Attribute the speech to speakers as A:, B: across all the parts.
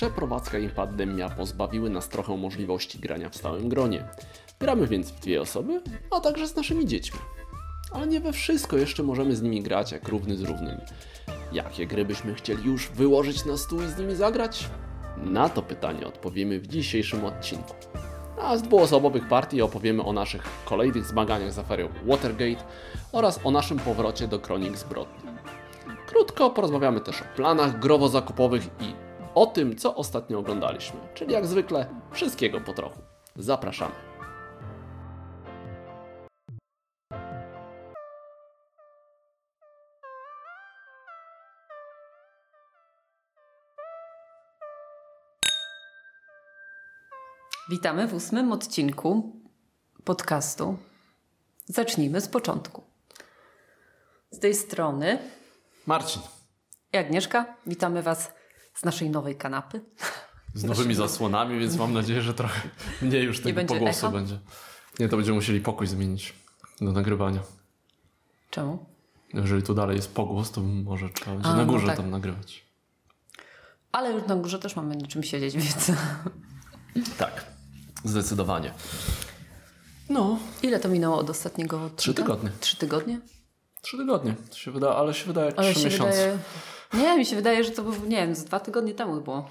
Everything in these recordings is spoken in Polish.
A: przeprowadzka i pandemia pozbawiły nas trochę możliwości grania w stałym gronie. Gramy więc w dwie osoby, a także z naszymi dziećmi. Ale nie we wszystko jeszcze możemy z nimi grać jak równy z równym. Jakie gry byśmy chcieli już wyłożyć na stół i z nimi zagrać? Na to pytanie odpowiemy w dzisiejszym odcinku. A z dwuosobowych partii opowiemy o naszych kolejnych zmaganiach z aferą Watergate oraz o naszym powrocie do kronik zbrodni. Krótko porozmawiamy też o planach growo-zakupowych i o tym, co ostatnio oglądaliśmy, czyli jak zwykle wszystkiego po trochu. Zapraszamy.
B: Witamy w ósmym odcinku podcastu. Zacznijmy z początku. Z tej strony
A: Marcin.
B: i Agnieszka. Witamy Was z naszej nowej kanapy.
A: Z nowymi zasłonami, więc mam nadzieję, że trochę mniej już tego
B: będzie
A: pogłosu
B: echo?
A: będzie. Nie, to będziemy musieli pokój zmienić do nagrywania.
B: Czemu?
A: Jeżeli tu dalej jest pogłos, to może trzeba będzie
B: A,
A: na
B: no
A: górze
B: tak.
A: tam nagrywać.
B: Ale już na górze też mamy na czym siedzieć, więc
A: Tak, zdecydowanie. No,
B: ile to minęło od ostatniego odcinka?
A: Trzy tygodnie.
B: Trzy tygodnie?
A: trzy tygodnie. To się wyda, ale się wydaje jak
B: Ale
A: trzy
B: się
A: miesiące.
B: wydaje... Nie, mi się wydaje, że to był, nie wiem, z dwa tygodnie temu było.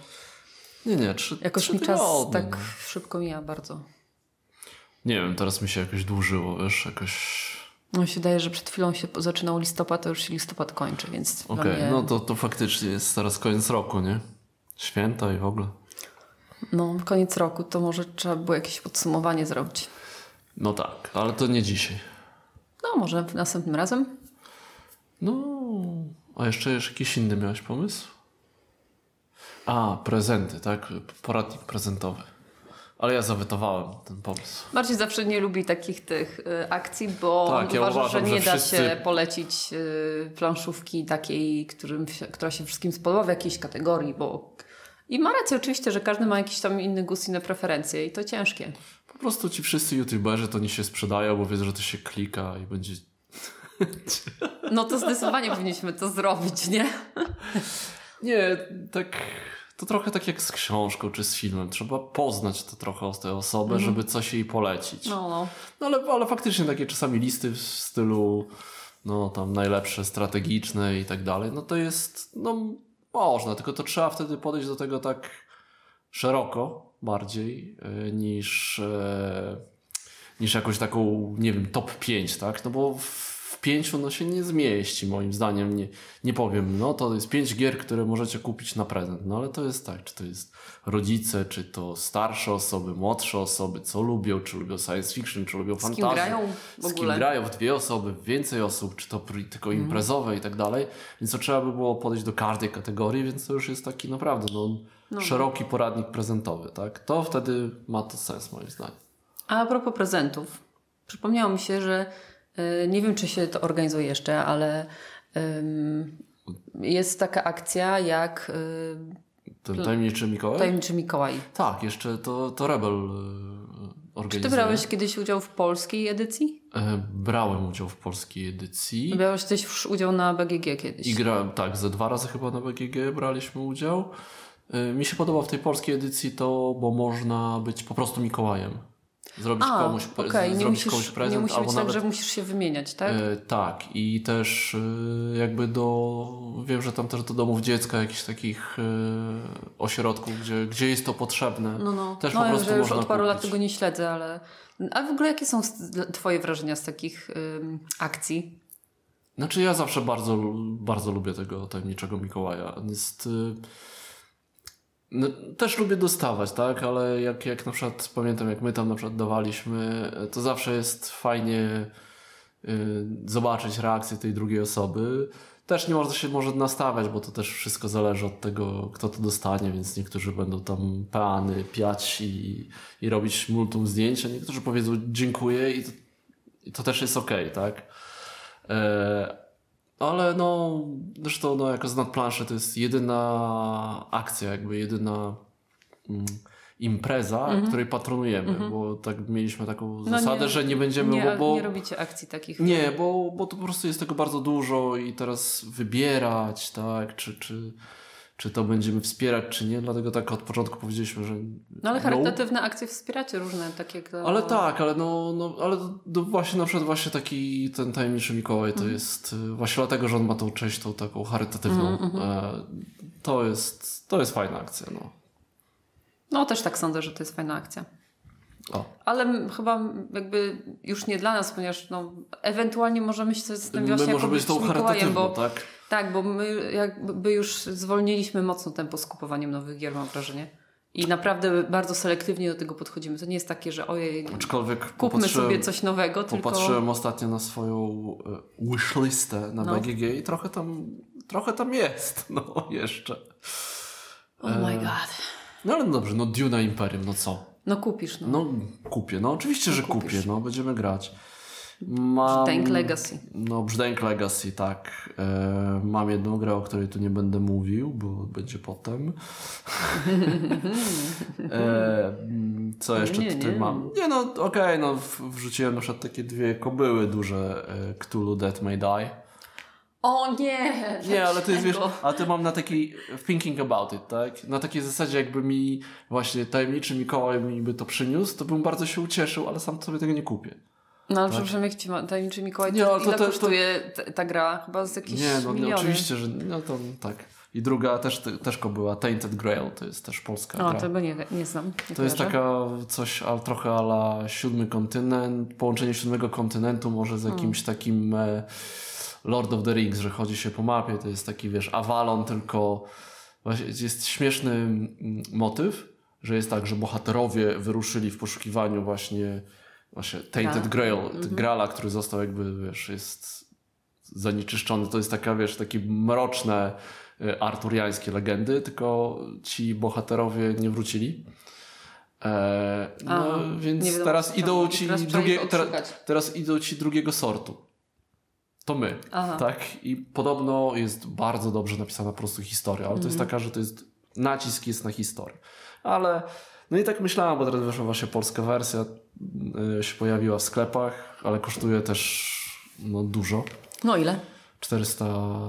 A: Nie, nie, trzy,
B: Jakoś
A: trzy
B: mi czas
A: tygodnie,
B: tak
A: no.
B: szybko mija bardzo.
A: Nie wiem, teraz mi się jakoś dłużyło, wiesz, jakoś...
B: No mi się wydaje, że przed chwilą się zaczynał listopad, to już się listopad kończy, więc
A: Okej,
B: mnie...
A: no to, to faktycznie jest teraz koniec roku, nie? Święta i w ogóle.
B: No, koniec roku, to może trzeba było jakieś podsumowanie zrobić.
A: No tak, ale to nie dzisiaj.
B: No, może następnym razem.
A: No, a jeszcze, jeszcze jakiś inny miałeś pomysł? A, prezenty, tak? Poradnik prezentowy. Ale ja zawetowałem ten pomysł.
B: Marcin zawsze nie lubi takich tych y, akcji, bo
A: Tak, ja
B: uważa,
A: uważam,
B: że nie
A: że
B: da
A: wszyscy-
B: się polecić y, planszówki takiej, którym która się wszystkim spodoba w jakiejś kategorii, bo... I ma rację oczywiście, że każdy ma jakiś tam inny gust, inne preferencje i to ciężkie.
A: Po prostu ci wszyscy youtuberzy to nie się sprzedają, bo wiedzą, że to się klika i będzie...
B: No to zdecydowanie powinniśmy to zrobić, nie?
A: Nie, tak... To trochę tak jak z książką czy z filmem. Trzeba poznać to trochę o tę osobę, żeby coś jej polecić.
B: No, no.
A: No ale, ale faktycznie takie czasami listy w stylu no tam najlepsze strategiczne i tak dalej, no to jest, no można, tylko to trzeba wtedy podejść do tego tak szeroko bardziej e, niż e, niż jakąś taką, nie wiem, top 5, tak? No bo w, w pięciu no się nie zmieści moim zdaniem. Nie, nie powiem, no to jest pięć gier, które możecie kupić na prezent. No ale to jest tak, czy to jest rodzice, czy to starsze osoby, młodsze osoby, co lubią, czy lubią science fiction, czy lubią
B: Z kim
A: fantazję.
B: grają w
A: Z kim
B: ogóle?
A: grają w dwie osoby, więcej osób, czy to tylko
B: Mhm.
A: imprezowe i tak dalej. Więc to trzeba by było podejść do każdej kategorii, więc to już jest taki naprawdę no, szeroki poradnik prezentowy, tak? To wtedy ma to sens moim zdaniem.
B: A propos prezentów. Przypomniało mi się, że nie wiem, czy się to organizuje jeszcze, ale jest taka akcja jak y,
A: Ten tajemniczy Mikołaj?
B: Tajemniczy Mikołaj.
A: Tak, jeszcze to, to Rebel e,
B: Czy
A: organizuje.
B: ty brałeś kiedyś udział w polskiej edycji?
A: E, Brałem udział w polskiej edycji.
B: Brałeś też udział na BGG kiedyś.
A: I grałem, tak, ze dwa razy chyba na BGG braliśmy udział. E, Mi się podoba w tej polskiej edycji to, bo można być po prostu Mikołajem. Zrobić
B: A,
A: komuś,
B: nie
A: zrobić
B: musisz,
A: komuś prezent,
B: nie musi
A: albo
B: być
A: nawet...
B: tak, że musisz się wymieniać, tak?
A: E, tak, i też e, jakby do, wiem, że tam też do domów dziecka, jakichś takich e, ośrodków, gdzie, gdzie jest to potrzebne.
B: no, no.
A: Też
B: no,
A: po prostu
B: że już od paru lat
A: kupić.
B: tego nie śledzę, ale... A w ogóle jakie są twoje wrażenia z takich ym, akcji?
A: Znaczy ja zawsze bardzo, bardzo lubię tego tajemniczego Mikołaja. Jest... y, No, też lubię dostawać, tak? Ale jak, jak na przykład pamiętam, jak my tam na przykład dawaliśmy, to zawsze jest fajnie y, zobaczyć reakcję tej drugiej osoby. Też nie można się może nastawiać, bo to też wszystko zależy od tego, kto to dostanie, więc niektórzy będą tam peany piać i, i robić multum zdjęć, a niektórzy powiedzą dziękuję i to, i to też jest okej, tak? E, ale no, zresztą no, jako znad planszy to jest jedyna akcja, jakby jedyna mm, impreza, której patronujemy, bo tak mieliśmy taką.
B: No
A: zasadę,
B: nie-
A: że nie będziemy,
B: nie,
A: bo, bo
B: nie robicie akcji takich.
A: nie, bo, bo to po prostu jest tego bardzo dużo i teraz wybierać, tak, czy, czy, czy to będziemy wspierać, czy nie, dlatego tak od początku powiedzieliśmy, że
B: No ale charytatywne akcje wspieracie różne, takie to...
A: Ale tak, ale no, no ale właśnie na przykład właśnie taki ten tajemniczy Mikołaj to jest y, właśnie dlatego, że on ma tą część tą taką charytatywną. E, to jest to jest fajna akcja, no.
B: No też tak sądzę, że to jest fajna akcja.
A: O.
B: Ale chyba jakby już nie dla nas, ponieważ no, ewentualnie możemy się zastanawiać,
A: My
B: jak
A: może być tą charytatywną,
B: bo
A: tak?
B: Tak, bo my jakby już zwolniliśmy mocno tempo z kupowaniem nowych gier, mam wrażenie. I naprawdę bardzo selektywnie do tego podchodzimy. To nie jest takie, że ojej,
A: Aczkolwiek
B: kupmy sobie coś nowego, tylko...
A: Popatrzyłem ostatnio na swoją e, wishlistę na
B: No.
A: BGG i trochę tam, trochę tam jest, no jeszcze.
B: Oh my god.
A: No ale dobrze, no Duna Imperium, no co?
B: No kupisz, no.
A: No kupię, no oczywiście, że
B: kupisz.
A: kupię, no będziemy grać. Mam...
B: Tank Legacy.
A: No, Brzdęk Legacy, tak. E, mam jedną grę, o której tu nie będę mówił, bo będzie potem. e, co jeszcze
B: nie,
A: tutaj
B: nie.
A: mam? Nie no, okej, no w- wrzuciłem na przykład takie dwie kobyły duże e, Cthulhu Death May Die.
B: O nie!
A: Nie, ale to jest, wiesz, a to mam na taki thinking about it, tak? Na takiej zasadzie jakby mi właśnie tajemniczy Mikołaj mi by to przyniósł, to bym bardzo się ucieszył, ale sam sobie tego nie kupię.
B: No ale przepraszam, jak ci tajemniczy Mikołaj,
A: Nie,
B: to,
A: ale to
B: ile
A: to-
B: kosztuje ta, ta gra? Chyba z jakieś
A: Nie, no
B: miliony.
A: oczywiście, że no to tak. I druga też, też była Tainted Grail, to jest też polska
B: O,
A: gra.
B: tego nie, nie znam. Nie
A: To jest
B: kojarzę.
A: taka coś a, trochę ala siódmy kontynent, połączenie siódmego kontynentu może z jakimś takim e, Lord of the Rings, że chodzi się po mapie, to jest taki wiesz Avalon, tylko właśnie jest śmieszny mm, motyw, że jest tak, że bohaterowie wyruszyli w poszukiwaniu właśnie właśnie Tainted
B: Grala.
A: Grail, Grala, który został jakby wiesz, jest zanieczyszczony. To jest taka, wiesz, takie mroczne e, arturiańskie legendy, tylko ci bohaterowie nie wrócili. E, no,
B: Aha,
A: więc teraz idą ci
B: teraz
A: drugie, teraz, teraz idą ci drugiego sortu. To my.
B: Aha.
A: Tak? I podobno jest bardzo dobrze napisana po prostu historia, ale to jest
B: Mhm.
A: taka, że to jest nacisk jest na historię. Ale no i tak myślałem, bo teraz wyszła właśnie polska wersja, y, się pojawiła w sklepach, ale kosztuje też no, dużo.
B: No ile?
A: 400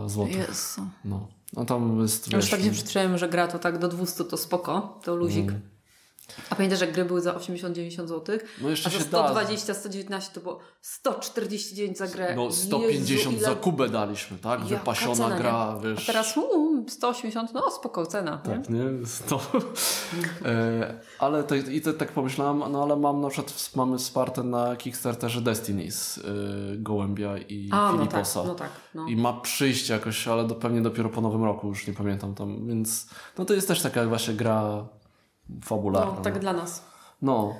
A: zł.
B: Jezu.
A: No. no tam jest,
B: Ja już
A: wiesz,
B: tak się przytrzymałem, że gra to tak do 200 to spoko, to luzik.
A: Mm.
B: A pamiętasz, jak gry były za 80-90 zł?
A: No jeszcze
B: A za
A: się da.
B: 120, 119 to było 149 za grę.
A: No 150
B: Jezu,
A: za
B: ile...
A: Kubę daliśmy, tak?
B: Jaka
A: Wypasiona
B: cena, nie?
A: gra,
B: A
A: wiesz.
B: teraz um, 180, no spoko cena.
A: Tak, nie? To, e, ale to, i to, tak pomyślałem, no ale mam na przykład mamy wsparte na Kickstarterze Destinies y, Gołębia i
B: A, no tak,
A: Filiposa.
B: no tak. No.
A: I ma przyjść jakoś, ale do, pewnie dopiero po nowym roku, już nie pamiętam tam, więc no to jest też taka właśnie gra fabularna.
B: No, tak dla nas.
A: No.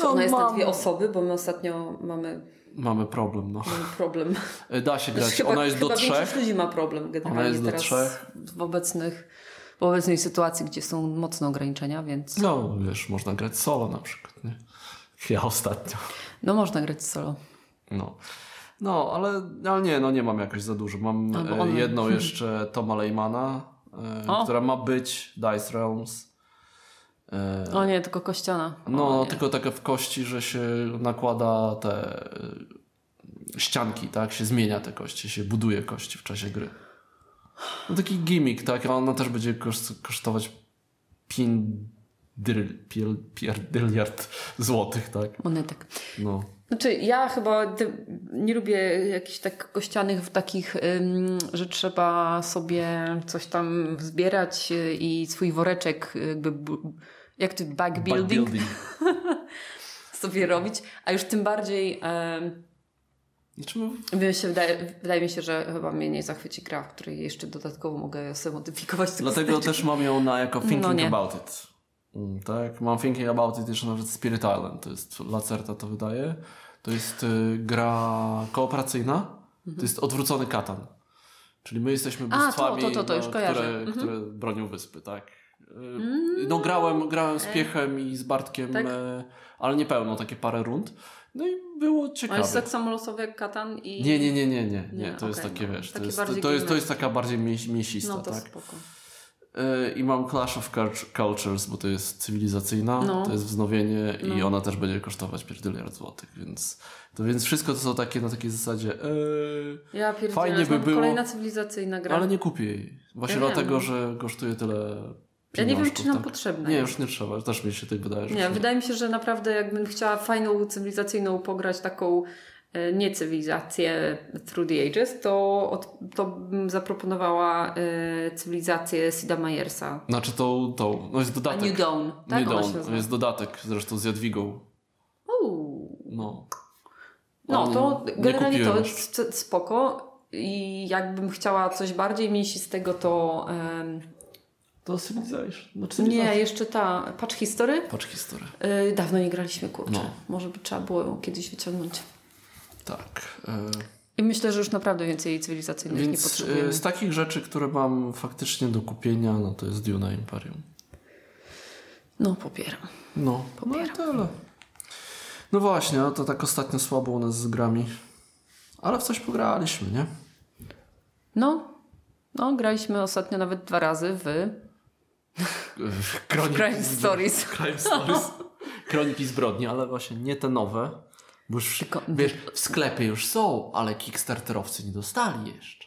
B: Czy ona jest na
A: mam-
B: dwie osoby, bo my ostatnio mamy,
A: Mamy problem, no.
B: mamy problem.
A: E, Da się grać,
B: Chyba,
A: ona jest do
B: chyba
A: trzech.
B: większość ludzi ma problem generalnie
A: Ona jest do
B: teraz
A: trzech.
B: w obecnych w obecnej sytuacji, gdzie są mocne ograniczenia, więc
A: No, wiesz, można grać solo na przykład, nie? Ja ostatnio.
B: no można grać solo.
A: No. No, ale, ale nie, no nie mam jakoś za dużo. Mam
B: Albo
A: e,
B: one.
A: jedną jeszcze Toma Leymana, e,
B: O.
A: która ma być Dice Realms. E,
B: O nie, tylko kościana.
A: no,
B: nie.
A: tylko taka w kości, że się nakłada te e, ścianki, tak? Się zmienia te kości, się buduje kości w czasie gry. No taki gimmick, tak? A ona też będzie koszt, kosztować 5 pierdyliard złotych, tak?
B: Monetek.
A: No.
B: Znaczy, ja chyba nie lubię jakichś tak kościanych w takich, że trzeba sobie coś tam zbierać y, i swój woreczek y, jakby, bu- jak to, backbuilding
A: Backbuilding.
B: sobie robić, a już tym bardziej
A: no,
B: mi się wydaje, wydaje mi się, że chyba mnie nie zachwyci gra, w której jeszcze dodatkowo mogę sobie modyfikować te
A: Dlatego też mam ją na jako thinking
B: No
A: about it. Mm, tak, mam thinking about it jeszcze nawet Spirit Island, to jest Lacerta to wydaje. To jest y, gra kooperacyjna, to jest odwrócony katan. Czyli my jesteśmy
B: Mhm. A, to-
A: bóstwami,
B: to- to- to
A: no,
B: kojarzę.
A: które,
B: Mhm.
A: które bronią wyspy, tak. Y, No grałem, grałem z Piechem i z Bartkiem,
B: Tak?
A: e, ale nie pełno, takie parę rund. No i było ciekawe.
B: jest tak samo losowy jak Katan i...
A: Nie, nie, nie, nie, nie, nie. To jest
B: okej,
A: takie,
B: no.
A: wiesz, to jest, to, jest, to jest taka bardziej mięs- mięsista,
B: No to
A: tak.
B: spoko.
A: Y, I mam Clash of Cultures, bo to jest cywilizacyjna,
B: No.
A: to jest wznowienie i ona też będzie kosztować pierdyliard złotych, więc, to więc wszystko to są takie na takiej zasadzie yy,
B: Ja
A: Fajnie by było-
B: kolejna cywilizacyjna gra.
A: ale nie kupię jej. Właśnie
B: Ja wiem,
A: dlatego,
B: no.
A: że kosztuje tyle
B: Ja nie wiem, czy nam
A: tak.
B: potrzebna
A: Nie, już nie trzeba, też mi się tak wydaje.
B: Nie, wydaje mi się, że naprawdę jakbym chciała fajną cywilizacyjną pograć taką e, nie cywilizację Through the Ages, to, to bym zaproponowała e, cywilizację Sida Meiersa.
A: Znaczy tą, tą, no jest
B: A
A: dodatek.
B: New Dawn, tak
A: New Dawn, jest dodatek zresztą z Jadwigą.
B: Uuu.
A: No.
B: No to
A: nie
B: generalnie to jest spoko i jakbym chciała coś bardziej mięsistego, to
A: To Civilization. Znaczy
B: nie, jeszcze ta Patch History.
A: Patrz historię.
B: Y, dawno nie graliśmy, kurczę.
A: No.
B: Może by trzeba było ją kiedyś wyciągnąć.
A: Tak. e,
B: I myślę, że już naprawdę więcej cywilizacyjnych nie
A: Więc
B: potrzebujemy.
A: e, z takich rzeczy, które mam faktycznie do kupienia, no to jest Duna Imperium.
B: No, popieram.
A: No,
B: Popieram.
A: no tyle. No właśnie, no to tak ostatnio słabo u nas z grami. Ale w coś pograliśmy, nie?
B: No, no, graliśmy ostatnio nawet dwa razy w
A: Kroniki
B: Crime Stories.
A: Crime Stories. Kroniki zbrodni, ale właśnie nie te nowe. Bo już,
B: Tylko-
A: wiesz, w sklepie już są, ale Kickstarterowcy nie dostali jeszcze.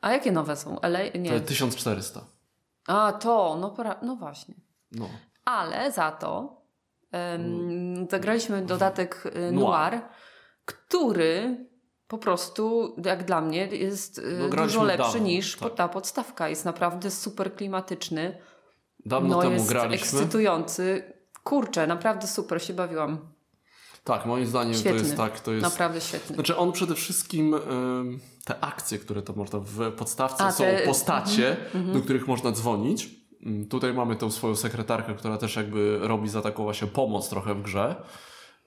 B: A jakie nowe są? LA?
A: To
B: Nie.
A: jest 1400.
B: A, to, no, pra... no właśnie.
A: No.
B: Ale za to um, zagraliśmy dodatek y,
A: Noir.
B: Noir, który po prostu, jak dla mnie, jest y,
A: No,
B: dużo lepszy
A: dawno,
B: niż
A: tak.
B: ta podstawka. Jest naprawdę super klimatyczny.
A: Dawno
B: no,
A: temu
B: jest
A: graliśmy.
B: ekscytujący. Kurczę, naprawdę super się bawiłam.
A: Tak, moim zdaniem
B: Świetny.
A: to jest tak. To jest...
B: Naprawdę świetny.
A: Znaczy on przede wszystkim te akcje, które to można w podstawce
B: A,
A: są
B: te-
A: postacie,
B: mhm,
A: do których można dzwonić. Ym, Tutaj mamy tą swoją sekretarkę, która też jakby robi za taką właśnie pomoc trochę w grze.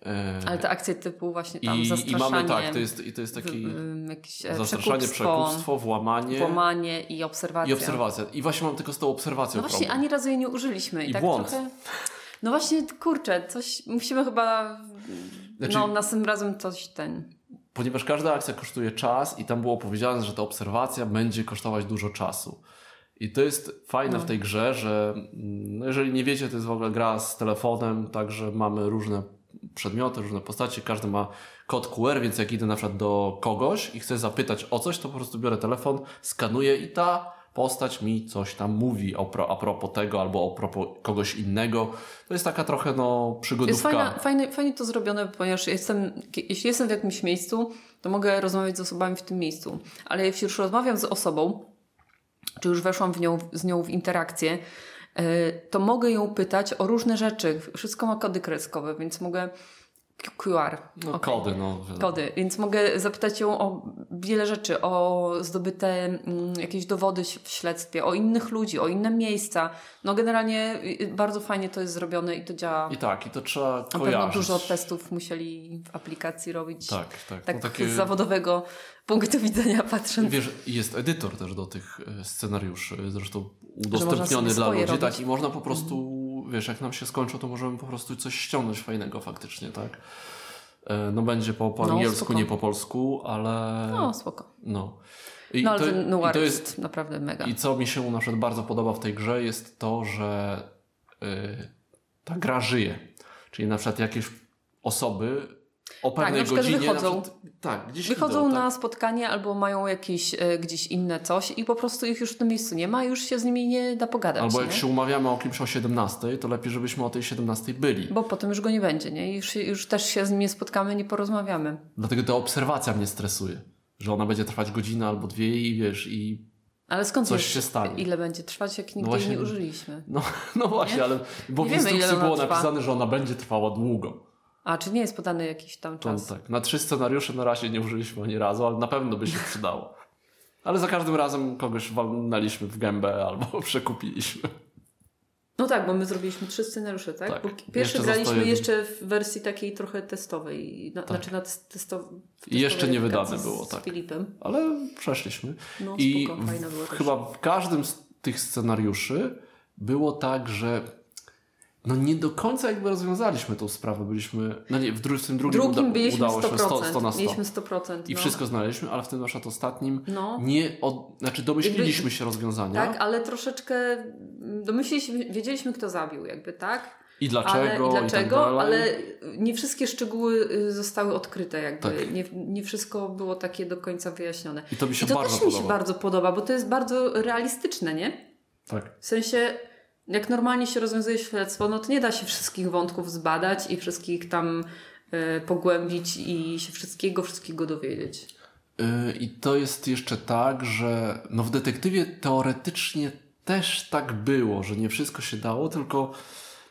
A: E,
B: Ale te akcje typu właśnie tam
A: I, I
B: zastraszanie,
A: mamy tak, to jest, i to jest taki
B: jakieś e,
A: zastraszanie,
B: przekupstwo,
A: przekupstwo, włamanie
B: włamanie i obserwacja.
A: i obserwacja. I właśnie mam tylko z tą obserwacją
B: No właśnie,
A: problem.
B: ani razu jej nie użyliśmy. I,
A: I
B: tak
A: błąd.
B: trochę... No właśnie, kurczę, coś musimy chyba...
A: Znaczy-
B: no, następnym razem coś ten...
A: Ponieważ każda akcja kosztuje czas i tam było powiedziane, że ta obserwacja będzie kosztować dużo czasu. I to jest fajne
B: No.
A: w tej grze, że mm, no jeżeli nie wiecie, to jest w ogóle gra z telefonem, także mamy różne przedmioty, różne postacie, każdy ma kod QR, więc jak idę na przykład do kogoś i chcę zapytać o coś, to po prostu biorę telefon, skanuję i ta postać mi coś tam mówi o a propos tego albo a propos kogoś innego. To jest taka trochę no
B: Jest
A: przygodówka.
B: fajna, fajnie, fajnie to zrobione, ponieważ jestem, jeśli jestem w jakimś miejscu, to mogę rozmawiać z osobami w tym miejscu. Ale jeśli już rozmawiam z osobą, czy już weszłam w nią, z nią w interakcję, to mogę ją pytać o różne rzeczy. Wszystko ma kody kreskowe, więc mogę QR.
A: No,
B: Okej.
A: kody, no.
B: Kody, więc mogę zapytać ją o wiele rzeczy, o zdobyte mm, jakieś dowody w śledztwie, o innych ludzi, o inne miejsca. No generalnie y, bardzo fajnie to jest zrobione i to działa.
A: I tak, i to trzeba
B: Na pewno
A: kojarzyć.
B: dużo testów musieli w aplikacji robić.
A: Tak, tak.
B: Tak
A: no takie,
B: z zawodowego punktu widzenia patrząc.
A: Wiesz, jest edytor też do tych e, scenariuszy, zresztą udostępniony dla ludzi,
B: robić.
A: tak, i można po prostu, wiesz, jak nam się skończą, to możemy po prostu coś ściągnąć fajnego faktycznie, tak? E, No będzie po, po
B: No,
A: angielsku,
B: spoko.
A: nie po polsku, ale
B: No spoko.
A: no. I
B: No ale
A: to,
B: ten noir
A: to
B: jest,
A: jest,
B: naprawdę mega.
A: i co mi się na przykład bardzo podoba w tej grze jest to, że y, ta gra żyje. Czyli na przykład jakieś osoby o
B: Tak, na
A: pewnej
B: przykład
A: godzinie
B: wychodzą.
A: na przykład, tak, gdzieś
B: Wychodzą
A: idą,
B: na
A: tak.
B: spotkanie albo mają jakieś e, gdzieś inne coś i po prostu ich już w tym miejscu nie ma już się z nimi nie da pogadać.
A: Albo jak
B: nie?
A: się umawiamy o kimś o 17, to lepiej, żebyśmy o tej 17 byli.
B: Bo potem już go nie będzie, nie? I już, już też się z nim nie spotkamy, nie porozmawiamy.
A: Dlatego ta obserwacja mnie stresuje. Że ona będzie trwać godzinę albo dwie i wiesz, i
B: Ale skąd
A: Coś
B: wiesz,
A: się stanie.
B: ile będzie trwać, jak nigdy jej
A: właśnie-
B: nie użyliśmy?
A: no, no właśnie,
B: Nie?
A: ale bo
B: Nie
A: w
B: wiemy,
A: instrukcji
B: ona
A: było
B: trwa.
A: napisane, że ona będzie trwała długo.
B: A, czy nie jest podany jakiś tam czas?
A: tak, na trzy scenariusze na razie nie użyliśmy ani razu, ale na pewno by się przydało. Ale za każdym razem kogoś walnęliśmy w gębę albo przekupiliśmy.
B: No tak, bo my zrobiliśmy trzy scenariusze, tak?
A: Tak.
B: Bo pierwszy
A: Jeszcze
B: graliśmy jeszcze w wersji takiej trochę testowej. Na, Znaczy na testo,
A: I jeszcze nie wydane było,
B: z
A: tak.
B: Filipem.
A: Ale przeszliśmy.
B: No
A: I
B: spoko, fajna była też.
A: chyba w każdym z tych scenariuszy było tak, że no nie do końca jakby rozwiązaliśmy tą sprawę. Byliśmy, no nie, w, dru, w tym drugim,
B: Drugim
A: uda,
B: byliśmy
A: udało
B: 100%.
A: się 100, 100 na 100.
B: Mieliśmy 100%.
A: I
B: no.
A: wszystko znaleźliśmy, ale w tym na przykład ostatnim
B: No.
A: nie, od, znaczy domyśliliśmy się rozwiązania.
B: Tak, ale troszeczkę domyśliliśmy, wiedzieliśmy kto zabił jakby, tak?
A: I dlaczego,
B: ale, I dlaczego,
A: tak dalej.
B: ale nie wszystkie szczegóły y, zostały odkryte jakby.
A: Tak.
B: Nie, nie wszystko było takie do końca wyjaśnione.
A: I to mi się
B: I to
A: bardzo
B: też mi się
A: podoba.
B: bardzo podoba, bo to jest bardzo realistyczne, nie?
A: Tak.
B: W sensie, jak normalnie się rozwiązuje śledztwo, no to nie da się wszystkich wątków zbadać i wszystkich tam y, pogłębić i się wszystkiego, wszystkiego dowiedzieć.
A: Yy, I to jest jeszcze tak, że no w detektywie teoretycznie też tak było, że nie wszystko się dało, tylko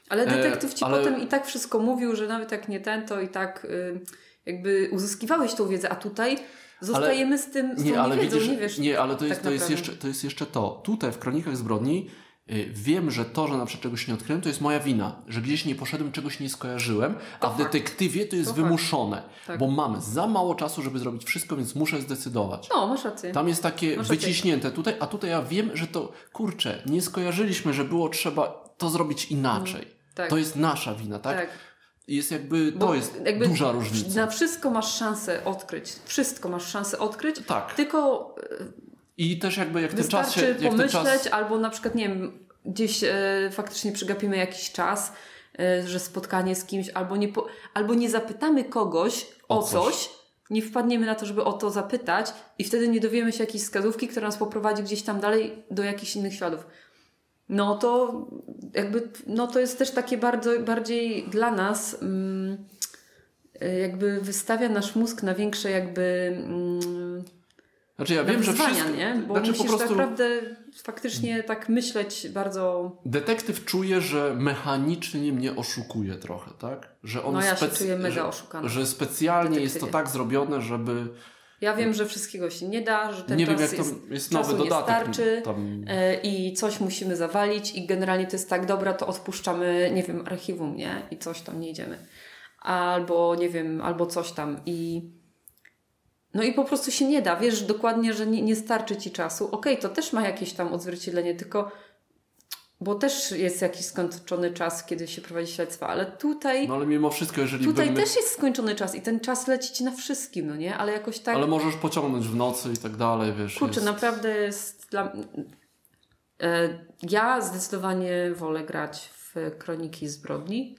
B: Ale
A: E,
B: detektyw ci
A: ale-
B: potem i tak wszystko mówił, że nawet jak nie ten, to i tak y, jakby uzyskiwałeś tą wiedzę, a tutaj zostajemy z tym, z tą
A: nie, ale widzisz,
B: nie wiesz.
A: nie, ale to jest,
B: tak
A: to, jest jeszcze, to jest jeszcze to. Tutaj w Kronikach Zbrodni wiem, że to, że na przykład czegoś nie odkryłem, to jest moja wina, że gdzieś nie poszedłem, czegoś nie skojarzyłem, a w detektywie to jest
B: To
A: wymuszone,
B: Tak.
A: bo mamy za mało czasu, żeby zrobić wszystko, więc muszę zdecydować.
B: No, masz rację.
A: Tam jest takie
B: Masz rację.
A: wyciśnięte tutaj, a tutaj ja wiem, że to, kurczę, nie skojarzyliśmy, że było trzeba to zrobić inaczej.
B: tak.
A: To jest nasza wina, tak?
B: tak.
A: Jest jakby,
B: Bo
A: to jest
B: jakby
A: duża różnica.
B: Na wszystko masz szansę odkryć. Wszystko masz szansę odkryć.
A: Tak.
B: Tylko
A: I też jakby jak ten czas
B: wystarczy
A: się, ten
B: pomyśleć,
A: czas...
B: albo na przykład, nie wiem, gdzieś e, faktycznie przegapimy jakiś czas, e, że spotkanie z kimś, albo nie, po, albo nie zapytamy kogoś o,
A: O coś.
B: coś, nie wpadniemy na to, żeby o to zapytać i wtedy nie dowiemy się jakiejś wskazówki, która nas poprowadzi gdzieś tam dalej do jakichś innych śladów. No to jakby, no to jest też takie bardzo, bardziej dla nas mm, y, jakby wystawia nasz mózg na większe jakby mm,
A: Znaczy ja wiem, że wszystko...
B: nie? Bo
A: znaczy
B: musisz
A: po prostu
B: naprawdę faktycznie tak myśleć bardzo...
A: detektyw czuje, że mechanicznie mnie oszukuje trochę, tak? Że on
B: No ja się
A: spec-
B: czuję mega
A: że,
B: oszukana.
A: Że specjalnie jest to tak zrobione, żeby...
B: Ja wiem, że wszystkiego się nie da, że ten
A: nie
B: czas
A: wiem, jak to
B: jest,
A: jest
B: czasu
A: nowy
B: nie
A: dodatek.
B: starczy
A: Tam...
B: e, i coś musimy zawalić i generalnie to jest tak, dobra, to odpuszczamy, nie wiem, archiwum, nie? I coś tam nie idziemy. Albo, nie wiem, albo coś tam i... No i po prostu się nie da. Wiesz dokładnie, że nie, nie starczy ci czasu. Okej, to też ma jakieś tam odzwierciedlenie, tylko... Bo też jest jakiś skończony czas, kiedy się prowadzi śledztwa, ale tutaj...
A: No ale mimo wszystko, jeżeli
B: Tutaj też jest skończony czas i ten czas leci ci na wszystkim, no nie? Ale jakoś tak...
A: Ale możesz pociągnąć w nocy i tak dalej, wiesz.
B: Kurczę,
A: jest...
B: naprawdę jest dla e, Ja zdecydowanie wolę grać w Kroniki Zbrodni.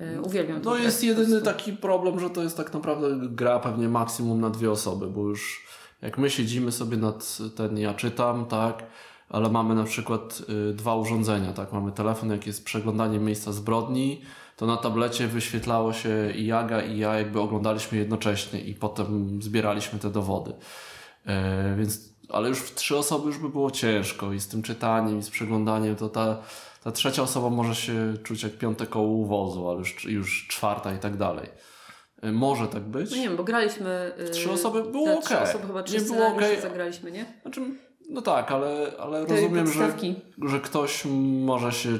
B: E, uwielbiam to.
A: No jest jedyny taki problem, że to jest tak naprawdę gra pewnie maksimum na dwie osoby, bo już jak my siedzimy sobie nad ten, ja czytam, tak, ale mamy na przykład y, dwa urządzenia, tak, mamy telefon, jak jest przeglądanie miejsca zbrodni, to na tablecie wyświetlało się i Jaga i ja jakby oglądaliśmy jednocześnie i potem zbieraliśmy te dowody. E, więc, ale już w trzy osoby już by było ciężko i z tym czytaniem i z przeglądaniem to ta, ta trzecia osoba może się czuć jak piąte koło wozu, ale już, już czwarta i tak dalej. E, Może tak być.
B: No nie wiem, bo graliśmy. y,
A: Trzy osoby było okej.
B: Trzy osoby chyba trzy
A: Nie było okej.
B: zagraliśmy, nie?
A: Znaczy, no tak, ale, ale
B: Te
A: rozumiem, że,
B: podstawki.
A: że ktoś może się.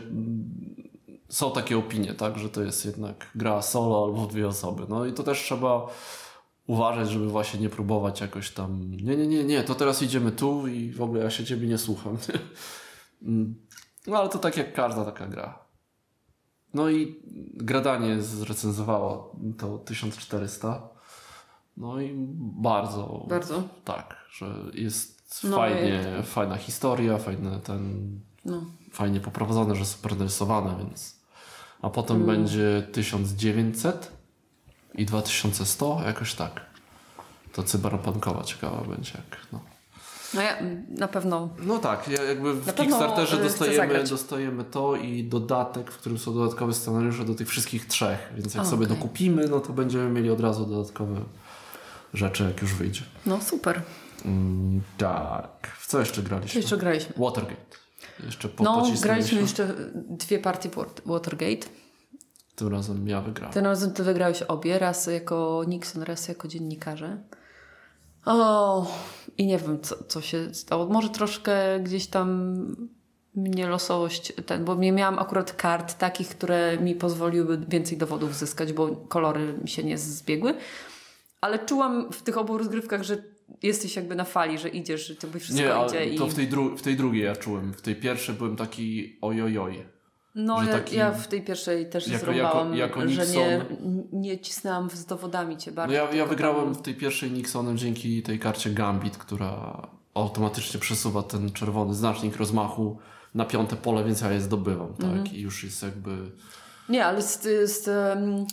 A: Są takie opinie, tak, że to jest jednak gra solo albo w dwie osoby. No i to też trzeba uważać, żeby właśnie nie próbować jakoś tam. Nie, nie, nie, nie, to teraz idziemy tu i w ogóle ja się ciebie nie słucham. No ale to tak jak każda taka gra. No i Gradanie zrecenzowało to 1400. No i bardzo.
B: Bardzo.
A: Tak, że jest
B: No,
A: fajnie, fajna historia, fajne ten,
B: No.
A: fajnie poprowadzone, że super narysowane, więc. A potem
B: Mm.
A: będzie 1900 i 2100, jakoś tak. To cyberpunkowa ciekawa będzie. Jak, no.
B: No ja na pewno.
A: no tak, ja jakby w Kickstarterze
B: y,
A: dostajemy, dostajemy to i dodatek, w którym są dodatkowe scenariusze do tych wszystkich trzech, więc jak
B: A,
A: sobie dokupimy, no to będziemy mieli od razu dodatkowe rzeczy, jak już wyjdzie.
B: No super.
A: Mm, tak. W co jeszcze
B: Co
A: graliśmy?
B: jeszcze graliśmy?
A: Watergate. Jeszcze po,
B: No, graliśmy jeszcze dwie partie Wat- Watergate.
A: Tym razem ja wygrałem.
B: Tym razem ty wygrałeś obie, raz jako Nixon, raz jako dziennikarze. O, i nie wiem, co, co się stało. Może troszkę gdzieś tam mnie losowość, ten, bo nie miałam akurat kart takich, które mi pozwoliły więcej dowodów zyskać, bo kolory mi się nie zbiegły. Ale czułam w tych obu rozgrywkach, że jesteś jakby na fali, że idziesz, że tobie wszystko
A: Nie, ale
B: idzie.
A: to
B: i...
A: w tej, w tej drugiej ja czułem. W tej pierwszej byłem taki ojojoj.
B: No, ja,
A: taki-
B: ja w tej pierwszej też
A: jako-
B: zrąbałam,
A: jako- jako
B: że nie, nie cisnęłam z dowodami cię
A: No
B: bardzo.
A: ja, ja
B: tylko
A: wygrałem
B: tam-
A: w tej pierwszej Nixonem dzięki tej karcie Gambit, która automatycznie przesuwa ten czerwony znacznik rozmachu na piąte pole, więc ja je zdobywam, tak?
B: Mhm.
A: I już jest jakby...
B: Nie, ale z... z um...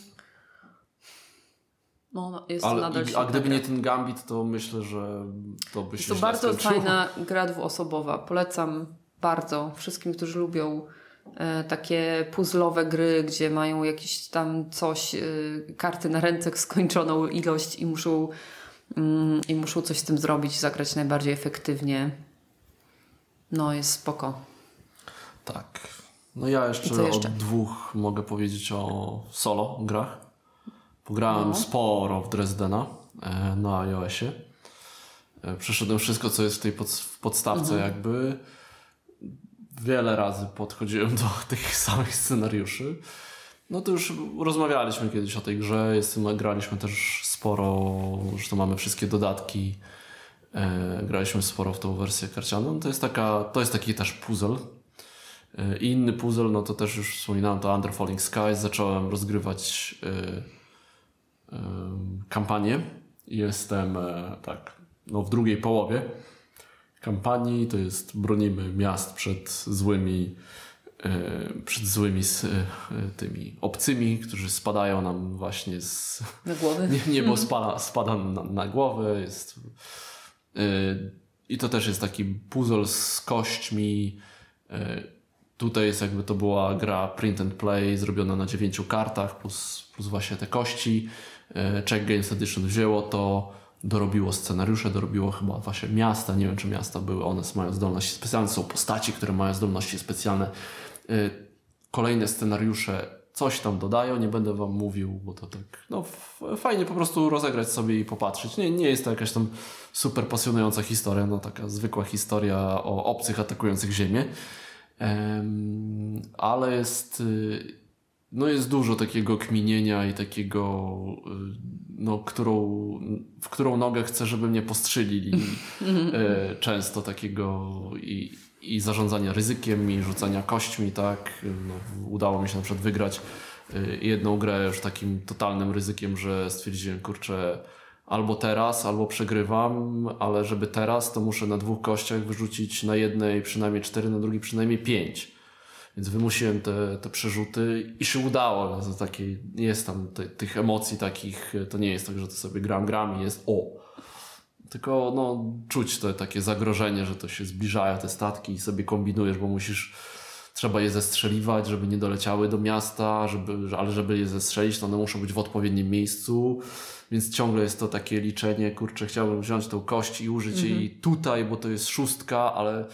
B: No, no, jest
A: Ale,
B: nadal
A: i, a
B: świetna
A: gdyby nie ten Gambit, to myślę, że to by się
B: Jest to bardzo
A: skończyło.
B: fajna gra dwuosobowa. Polecam bardzo wszystkim, którzy lubią takie puzzlowe gry, gdzie mają jakieś tam coś, e, karty na ręce, skończoną ilość i muszą, mm, i muszą coś z tym zrobić, zagrać najbardziej efektywnie. No, jest spoko.
A: Tak. No ja jeszcze,
B: jeszcze?
A: od dwóch mogę powiedzieć o solo grach. Pograłem
B: No.
A: sporo w Dresdena e, na iOSie. E, Przeszedłem wszystko, co jest w tej pod, w podstawce
B: Mhm.
A: jakby. Wiele razy podchodziłem do tych samych scenariuszy. No to już rozmawialiśmy kiedyś o tej grze. Jestem, graliśmy też sporo, to mamy wszystkie dodatki. E, graliśmy sporo w tą wersję karcianą. To jest, taka, to jest taki też puzzle. E, inny puzzle, no to też już wspominałem, to Under Falling Skies. Zacząłem rozgrywać e, e, kampanię. Jestem e, tak, no w drugiej połowie kampanii. To jest bronimy miast przed złymi e, przed złymi e, tymi obcymi, którzy spadają nam właśnie z
B: Na głowy?
A: nie, niebo spada, spada na, na głowę. Jest, yy, I to też jest taki puzzle z kośćmi. Tutaj jest jakby to była gra print and play zrobiona na dziewięciu kartach plus, plus właśnie te kości. Czech Games Edition wzięło to, dorobiło scenariusze, dorobiło chyba właśnie miasta. Nie wiem, czy miasta były, one mają zdolności specjalne. Są postaci, które mają zdolności specjalne. Yy, kolejne scenariusze coś tam dodają, nie będę wam mówił, bo to tak, no fajnie po prostu rozegrać sobie i popatrzeć. Nie, nie jest to jakaś tam super pasjonująca historia, no taka zwykła historia o obcych atakujących Ziemię, Em, ale jest, y, no jest dużo takiego kminienia i takiego, y, no, którą, w którą nogę chcę, żeby mnie postrzelili. E, często takiego i, i zarządzania ryzykiem i rzucania kośćmi, tak. No, udało mi się na przykład wygrać e, jedną grę już takim totalnym ryzykiem, że stwierdziłem, kurczę, albo teraz, albo przegrywam, ale żeby teraz, to muszę na dwóch kościach wyrzucić na jednej przynajmniej cztery, na drugiej przynajmniej pięć. Więc wymusiłem te, te przerzuty i się udało. To takiej, jest tam te, tych emocji takich, to nie jest tak, że to sobie gram, gram i jest o. Tylko no, czuć to takie zagrożenie, że to się zbliżają te statki i sobie kombinujesz, bo musisz, trzeba je zestrzeliwać, żeby nie doleciały do miasta, żeby, ale żeby je zestrzelić, to one muszą być w odpowiednim miejscu. Więc ciągle jest to takie liczenie, kurczę, chciałbym wziąć tą kość i użyć jej tutaj, bo to jest szóstka, ale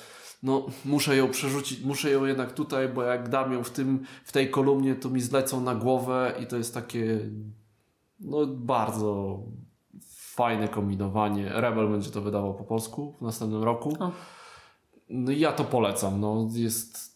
A: no, muszę ją przerzucić, muszę ją jednak tutaj, bo jak dam ją w, tym, w tej kolumnie, to mi zlecą na głowę i to jest takie no, bardzo fajne kombinowanie. Rebel będzie to wydawał po polsku w następnym roku.
B: O.
A: No i ja to polecam. No, jest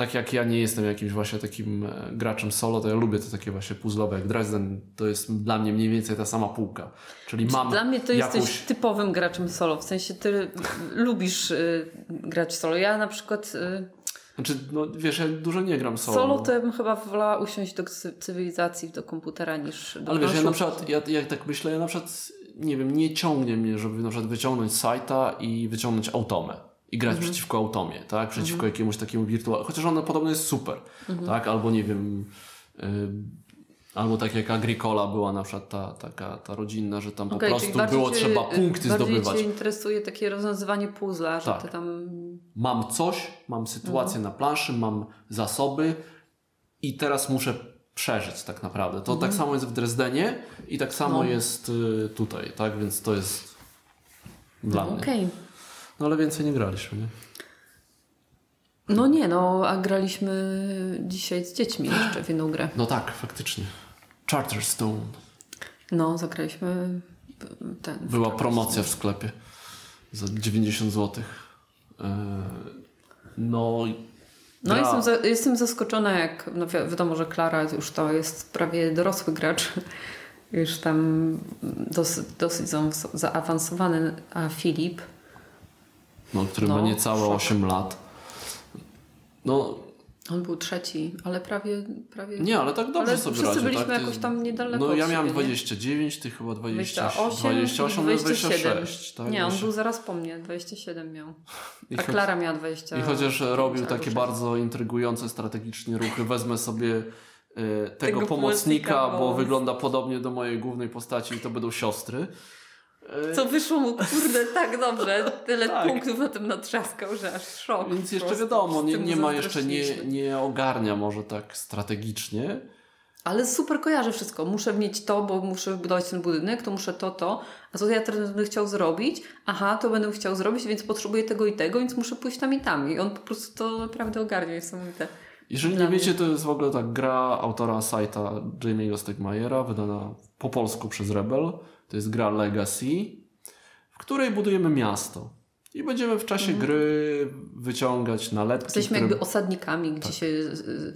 A: tak jak ja nie jestem jakimś właśnie takim e, graczem solo, to ja lubię te takie właśnie puzzlowe jak Dresden. To jest dla mnie mniej więcej ta sama półka. Czyli mam
B: Dla mnie to
A: jakąś...
B: jesteś typowym graczem solo. W sensie ty lubisz y, grać solo. Ja na przykład y,
A: Znaczy, no wiesz, ja dużo nie gram solo.
B: solo to ja bym chyba wolała usiąść do cy- cywilizacji, do komputera niż do
A: Ale wiesz, ja na przykład, ja, ja tak myślę, ja na przykład, nie wiem, nie ciągnie mnie, żeby na przykład wyciągnąć sajta i wyciągnąć automę. I grać
B: Mhm.
A: przeciwko automie, tak? Przeciwko jakiemuś takiemu wirtualnemu. Chociaż ona podobno jest super,
B: Mhm.
A: tak? Albo nie wiem. y, albo tak jak Agricola była na przykład ta, taka, ta rodzinna, że tam po
B: Okej, czyli
A: prostu
B: bardziej
A: było
B: cię-
A: trzeba punkty
B: bardziej
A: zdobywać.
B: Cię interesuje takie rozwiązywanie puzzla, że
A: Tak.
B: ty tam...
A: Mam coś, mam sytuację
B: Mhm.
A: na planszy, mam zasoby i teraz muszę przeżyć tak naprawdę. To tak samo jest w Dresdenie i tak samo
B: Mhm. No.
A: jest y, tutaj, tak? Więc to jest dla mnie.
B: Okej.
A: No ale więcej nie graliśmy, nie?
B: No nie, no a graliśmy dzisiaj z dziećmi jeszcze w jedną grę.
A: No tak, faktycznie. Charterstone.
B: No, zagraliśmy ten...
A: Była promocja w sklepie za 90 zł. No,
B: No
A: gra-
B: jestem, za, jestem zaskoczona, jak no wi- wiadomo, że Klara już to jest prawie dorosły gracz. Już tam dosyć, dosyć za- zaawansowany, a Filip.
A: No, który
B: no,
A: ma niecałe
B: szok.
A: 8 lat. No,
B: On był trzeci, ale prawie... prawie...
A: Nie, ale tak dobrze
B: ale
A: sobie
B: wszyscy
A: radził.
B: byliśmy
A: tak?
B: jakoś tam niedaleko
A: No ja miałem
B: siebie, nie?
A: 29, ty chyba 20,
B: 28,
A: 28 26. Tak?
B: Nie, on był zaraz po mnie, 27 miał.
A: I
B: A Klara miała 20.
A: I chociaż robił takie bardzo intrygujące strategicznie ruchy, wezmę sobie e, tego,
B: Tego
A: pomocnika, bo- wygląda podobnie do mojej głównej postaci i to będą siostry. E,
B: Co wyszło mu, kurde, tak dobrze. Tyle
A: Tak.
B: punktów na tym natrzaskał, że aż szok.
A: Więc jeszcze wiadomo, nie, nie ma jeszcze, nie, nie ogarnia może tak strategicznie.
B: Ale super kojarzę wszystko. Muszę mieć to, bo muszę budować ten budynek, to muszę to, to. A co ja teraz będę chciał zrobić? Aha, to będę chciał zrobić, więc potrzebuję tego i tego, więc muszę pójść tam i tam. I on po prostu to naprawdę ogarnia, niesamowite.
A: Jeżeli
B: Dla
A: nie wiecie,
B: mnie.
A: to jest w ogóle tak gra autora sajta Jamie'ego Stegmajera, wydana po polsku przez Rebel. To jest gra Legacy, w której budujemy miasto. I będziemy w czasie gry wyciągać nalepki,
B: Mhm. Jesteśmy
A: które...
B: jakby osadnikami, gdzie się y,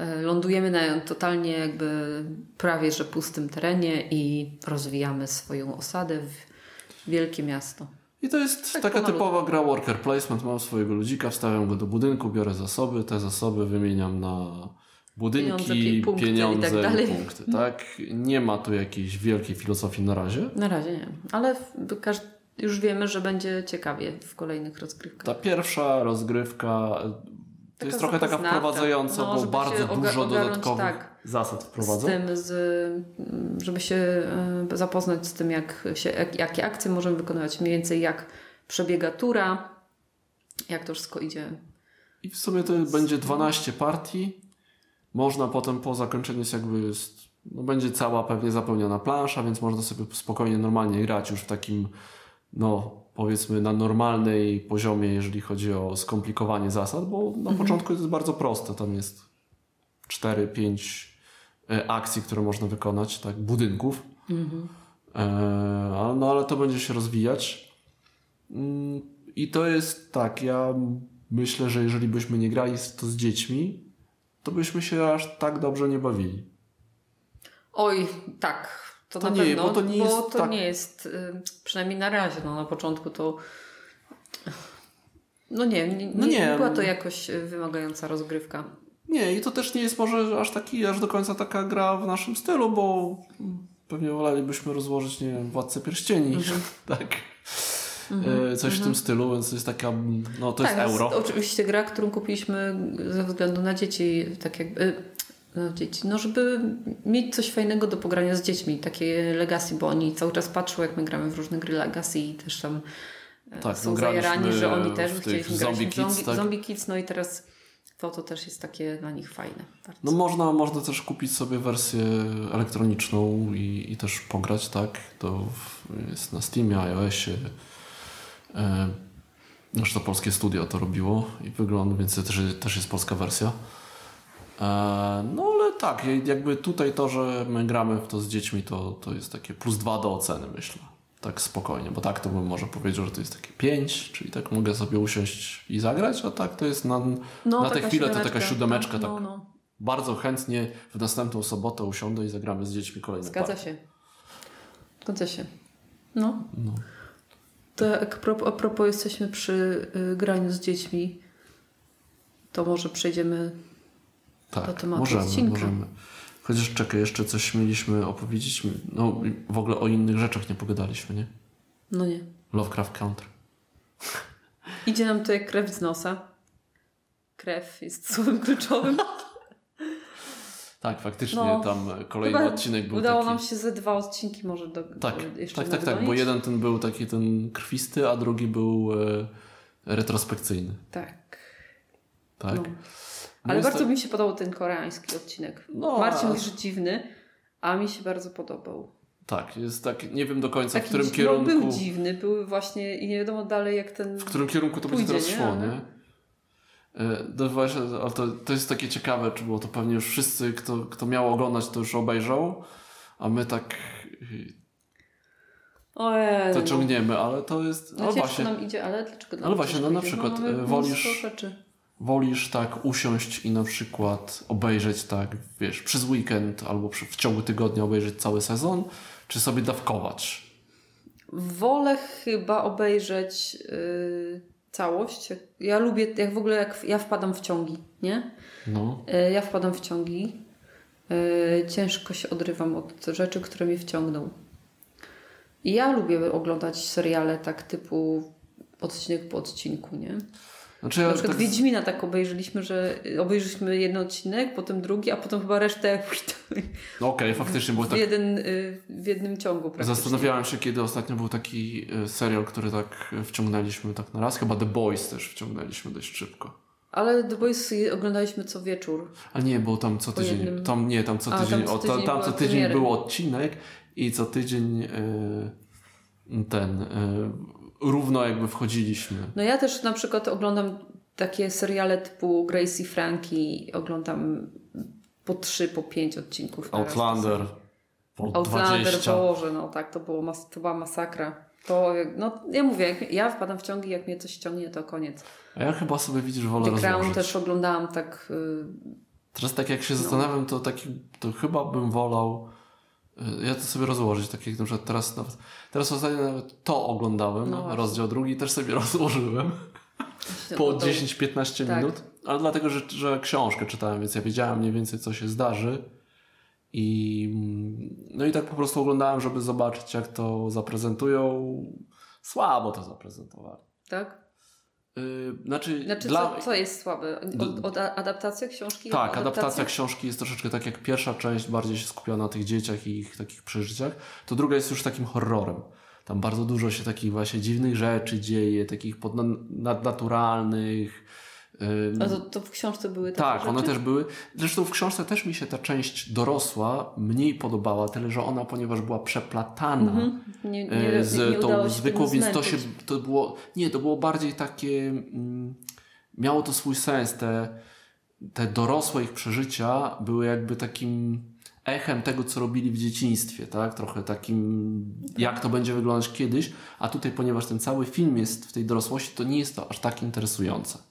B: y, lądujemy na totalnie jakby prawie że pustym terenie i rozwijamy swoją osadę w wielkie miasto.
A: I to jest
B: Tak
A: taka typowa gra worker placement. Mam swojego ludzika, wstawiam go do budynku, biorę zasoby, te zasoby wymieniam na budynki,
B: Pieniądze, pi- punkty i
A: pieniądze
B: tak dalej.
A: punkty. Tak? Nie ma tu jakiejś wielkiej filozofii na razie.
B: Na razie nie. Ale już wiemy, że będzie ciekawie w kolejnych rozgrywkach.
A: Ta pierwsza rozgrywka e, to jest trochę taka wprowadzająca,
B: No,
A: bo bardzo dużo dodatkowych
B: tak.
A: zasad
B: z
A: wprowadza.
B: tym, z, żeby się y, zapoznać z tym, jak się, jak, jakie akcje możemy wykonywać, mniej więcej jak przebiega tura, jak to wszystko idzie.
A: I w sumie to będzie 12 partii. Można potem po zakończeniu jest jakby jest, no będzie cała pewnie zapełniona plansza, więc można sobie spokojnie, normalnie grać już w takim, no powiedzmy na normalnej poziomie, jeżeli chodzi o skomplikowanie zasad, bo na początku to jest bardzo proste. Tam jest 4-5 e, akcji, które można wykonać, tak, budynków. E, ale- no ale to będzie się rozwijać. Mm, I to jest tak, ja myślę, że jeżeli byśmy nie grali to z dziećmi, to byśmy się aż tak dobrze nie bawili.
B: Oj, tak. To,
A: To
B: na
A: nie,
B: pewno,
A: bo to nie jest
B: to
A: tak-
B: nie jest, y, przynajmniej na razie, no na początku to no nie, nie, nie,
A: No nie.
B: nie była to jakoś y, wymagająca rozgrywka.
A: Nie, i to też nie jest może aż taki, aż do końca taka gra w naszym stylu, bo pewnie wolelibyśmy rozłożyć, nie wiem, Władcę Pierścieni, tak. E, Coś w tym stylu, więc to jest taka, no to
B: tak,
A: jest euro.
B: Jest oczywiście gra, którą kupiliśmy ze względu na dzieci, tak jakby no, dzieci, no żeby mieć coś fajnego do pogrania z dziećmi, takie legacy, bo oni cały czas patrzą, jak my gramy w różne gry legacy i też tam e,
A: Tak,
B: są
A: no,
B: zajarani, że oni też chcieli grać
A: Zombie Kids,
B: zombie,
A: tak?
B: zombie Kids, no i teraz to, to też jest takie dla nich fajne. Bardzo.
A: No można, można też kupić sobie wersję elektroniczną i, i też pograć, tak? To jest na Steamie, iOSie. Zresztą polskie studio to robiło i wygląda, więc to też, też jest polska wersja. E, no ale tak, jakby tutaj to, że my gramy w to z dziećmi, to, to jest takie plus dwa do oceny, myślę. Tak spokojnie, bo tak to bym może powiedział, że to jest takie pięć, czyli tak mogę sobie usiąść i zagrać, a tak to jest na,
B: No,
A: na tę chwilę to taka siódemeczka,
B: tak,
A: tak
B: No, no.
A: bardzo chętnie w następną sobotę usiądę i zagramy z dziećmi kolejną
B: Zgadza
A: partię.
B: się. Zgadza się. No.
A: No.
B: A propos jesteśmy przy y, graniu z dziećmi, to może przejdziemy do
A: Tak,
B: tematu
A: możemy,
B: odcinka.
A: możemy. Chociaż czekaj, jeszcze coś mieliśmy opowiedzieć. No w ogóle o innych rzeczach nie pogadaliśmy, nie?
B: No nie.
A: Lovecraft Country.
B: Idzie nam tutaj krew z nosa. Krew jest słowem kluczowym.
A: Tak, faktycznie
B: No,
A: tam kolejny odcinek był
B: Udało
A: taki...
B: nam się ze dwa odcinki może do,
A: Tak,
B: jeszcze
A: tak, tak, tak, bo jeden ten był taki ten krwisty, a drugi był e, retrospekcyjny.
B: Tak.
A: Tak.
B: No.
A: No
B: Ale bardzo
A: to-
B: mi się podobał ten koreański odcinek.
A: No,
B: Marcin mówi, że dziwny, a mi się bardzo podobał.
A: Tak, jest tak, nie wiem do końca
B: Taki
A: w którym
B: dzi-
A: kierunku...
B: No, był dziwny, był właśnie i nie wiadomo dalej jak ten...
A: w którym kierunku to
B: Pójdzie,
A: będzie teraz
B: nie?
A: szło,
B: Ale-
A: nie? E, No właśnie, ale to, to jest takie ciekawe, czy było to pewnie już wszyscy, kto, kto miał oglądać, to już obejrzał, a my tak
B: Ojej,
A: to
B: no.
A: ciągniemy, ale to jest...
B: No
A: właśnie,
B: nam idzie, ale dlaczego
A: Ale właśnie, no na
B: idzie?
A: przykład,
B: mnóstwo
A: wolisz- wolisz tak usiąść i na przykład obejrzeć tak, wiesz, przez weekend albo przy, w ciągu tygodnia obejrzeć cały sezon, czy sobie dawkować?
B: Wolę chyba obejrzeć yy, całość. Ja lubię, jak w ogóle, jak ja wpadam w ciągi, nie?
A: No.
B: E, Ja wpadam w ciągi. E, Ciężko się odrywam od rzeczy, które mnie wciągną. I ja lubię oglądać seriale tak typu odcinek po odcinku, nie?
A: Znaczy
B: Na
A: ja
B: przykład
A: tak,
B: Wiedźmina tak obejrzeliśmy, że obejrzeliśmy jeden odcinek, potem drugi, a potem chyba resztę
A: no okej, faktycznie było
B: w,
A: tak.
B: jeden, y, w jednym ciągu praktycznie.
A: Zastanawiałem się, kiedy ostatnio był taki e, serial, który tak wciągnęliśmy tak na raz. Chyba The Boys też wciągnęliśmy dość szybko.
B: Ale The Boys oglądaliśmy co wieczór.
A: A nie, bo tam co tydzień.
B: jednym-
A: Tam nie, tam co
B: A, tam
A: tydzień.
B: co
A: o,
B: tydzień
A: tam, tam co tydzień był odcinek i co tydzień e, ten e, równo jakby wchodziliśmy.
B: No ja też na przykład oglądam takie seriale typu Gracie i Frankie. Oglądam po trzy, po pięć odcinków.
A: Outlander. Po
B: Outlander
A: 20.
B: Boże, no tak, to, było mas- to była masakra. To, no ja mówię, jak, ja wpadam w ciągi, jak mnie coś ciągnie, to koniec.
A: A ja chyba sobie widzisz, wolę
B: The Crown
A: rozłożyć.
B: też oglądałam tak... y,
A: Teraz tak jak się
B: No.
A: zastanawiam, to taki, to chyba bym wolał y, ja to sobie rozłożyć, tak jak na przykład teraz nawet, teraz ostatnio nawet to oglądałem,
B: No
A: rozdział drugi też sobie rozłożyłem po
B: no to-
A: 10-15
B: tak.
A: minut, ale dlatego, że, że książkę czytałem, więc ja wiedziałem mniej więcej co się zdarzy i mm, no i tak po prostu oglądałem, żeby zobaczyć jak to zaprezentują. Słabo to zaprezentowali.
B: Tak?
A: Yy, znaczy,
B: Znaczy,
A: dla...
B: co, co jest słabe? Od, od adaptacja książki?
A: Tak, adaptacja
B: Adaptacja?
A: książki jest troszeczkę tak jak pierwsza część, bardziej się skupia na tych dzieciach i ich takich przeżyciach, to druga jest już takim horrorem. Tam bardzo dużo się takich właśnie dziwnych rzeczy dzieje, takich podna- nadnaturalnych.
B: A to, to w książce były takie
A: tak,
B: rzeczy?
A: one też były. Zresztą w książce też mi się ta część dorosła mniej podobała, tyle że ona, ponieważ była przeplatana
B: Mhm. Nie, nie,
A: e,
B: nie,
A: z
B: nie
A: tą zwykłą, więc to się to było. Nie, to było bardziej takie. Mm, miało to swój sens. Te, te dorosłe ich przeżycia były jakby takim echem tego, co robili w dzieciństwie, tak? Trochę takim, jak to będzie wyglądać kiedyś, a tutaj, ponieważ ten cały film jest w tej dorosłości, to nie jest to aż tak interesujące.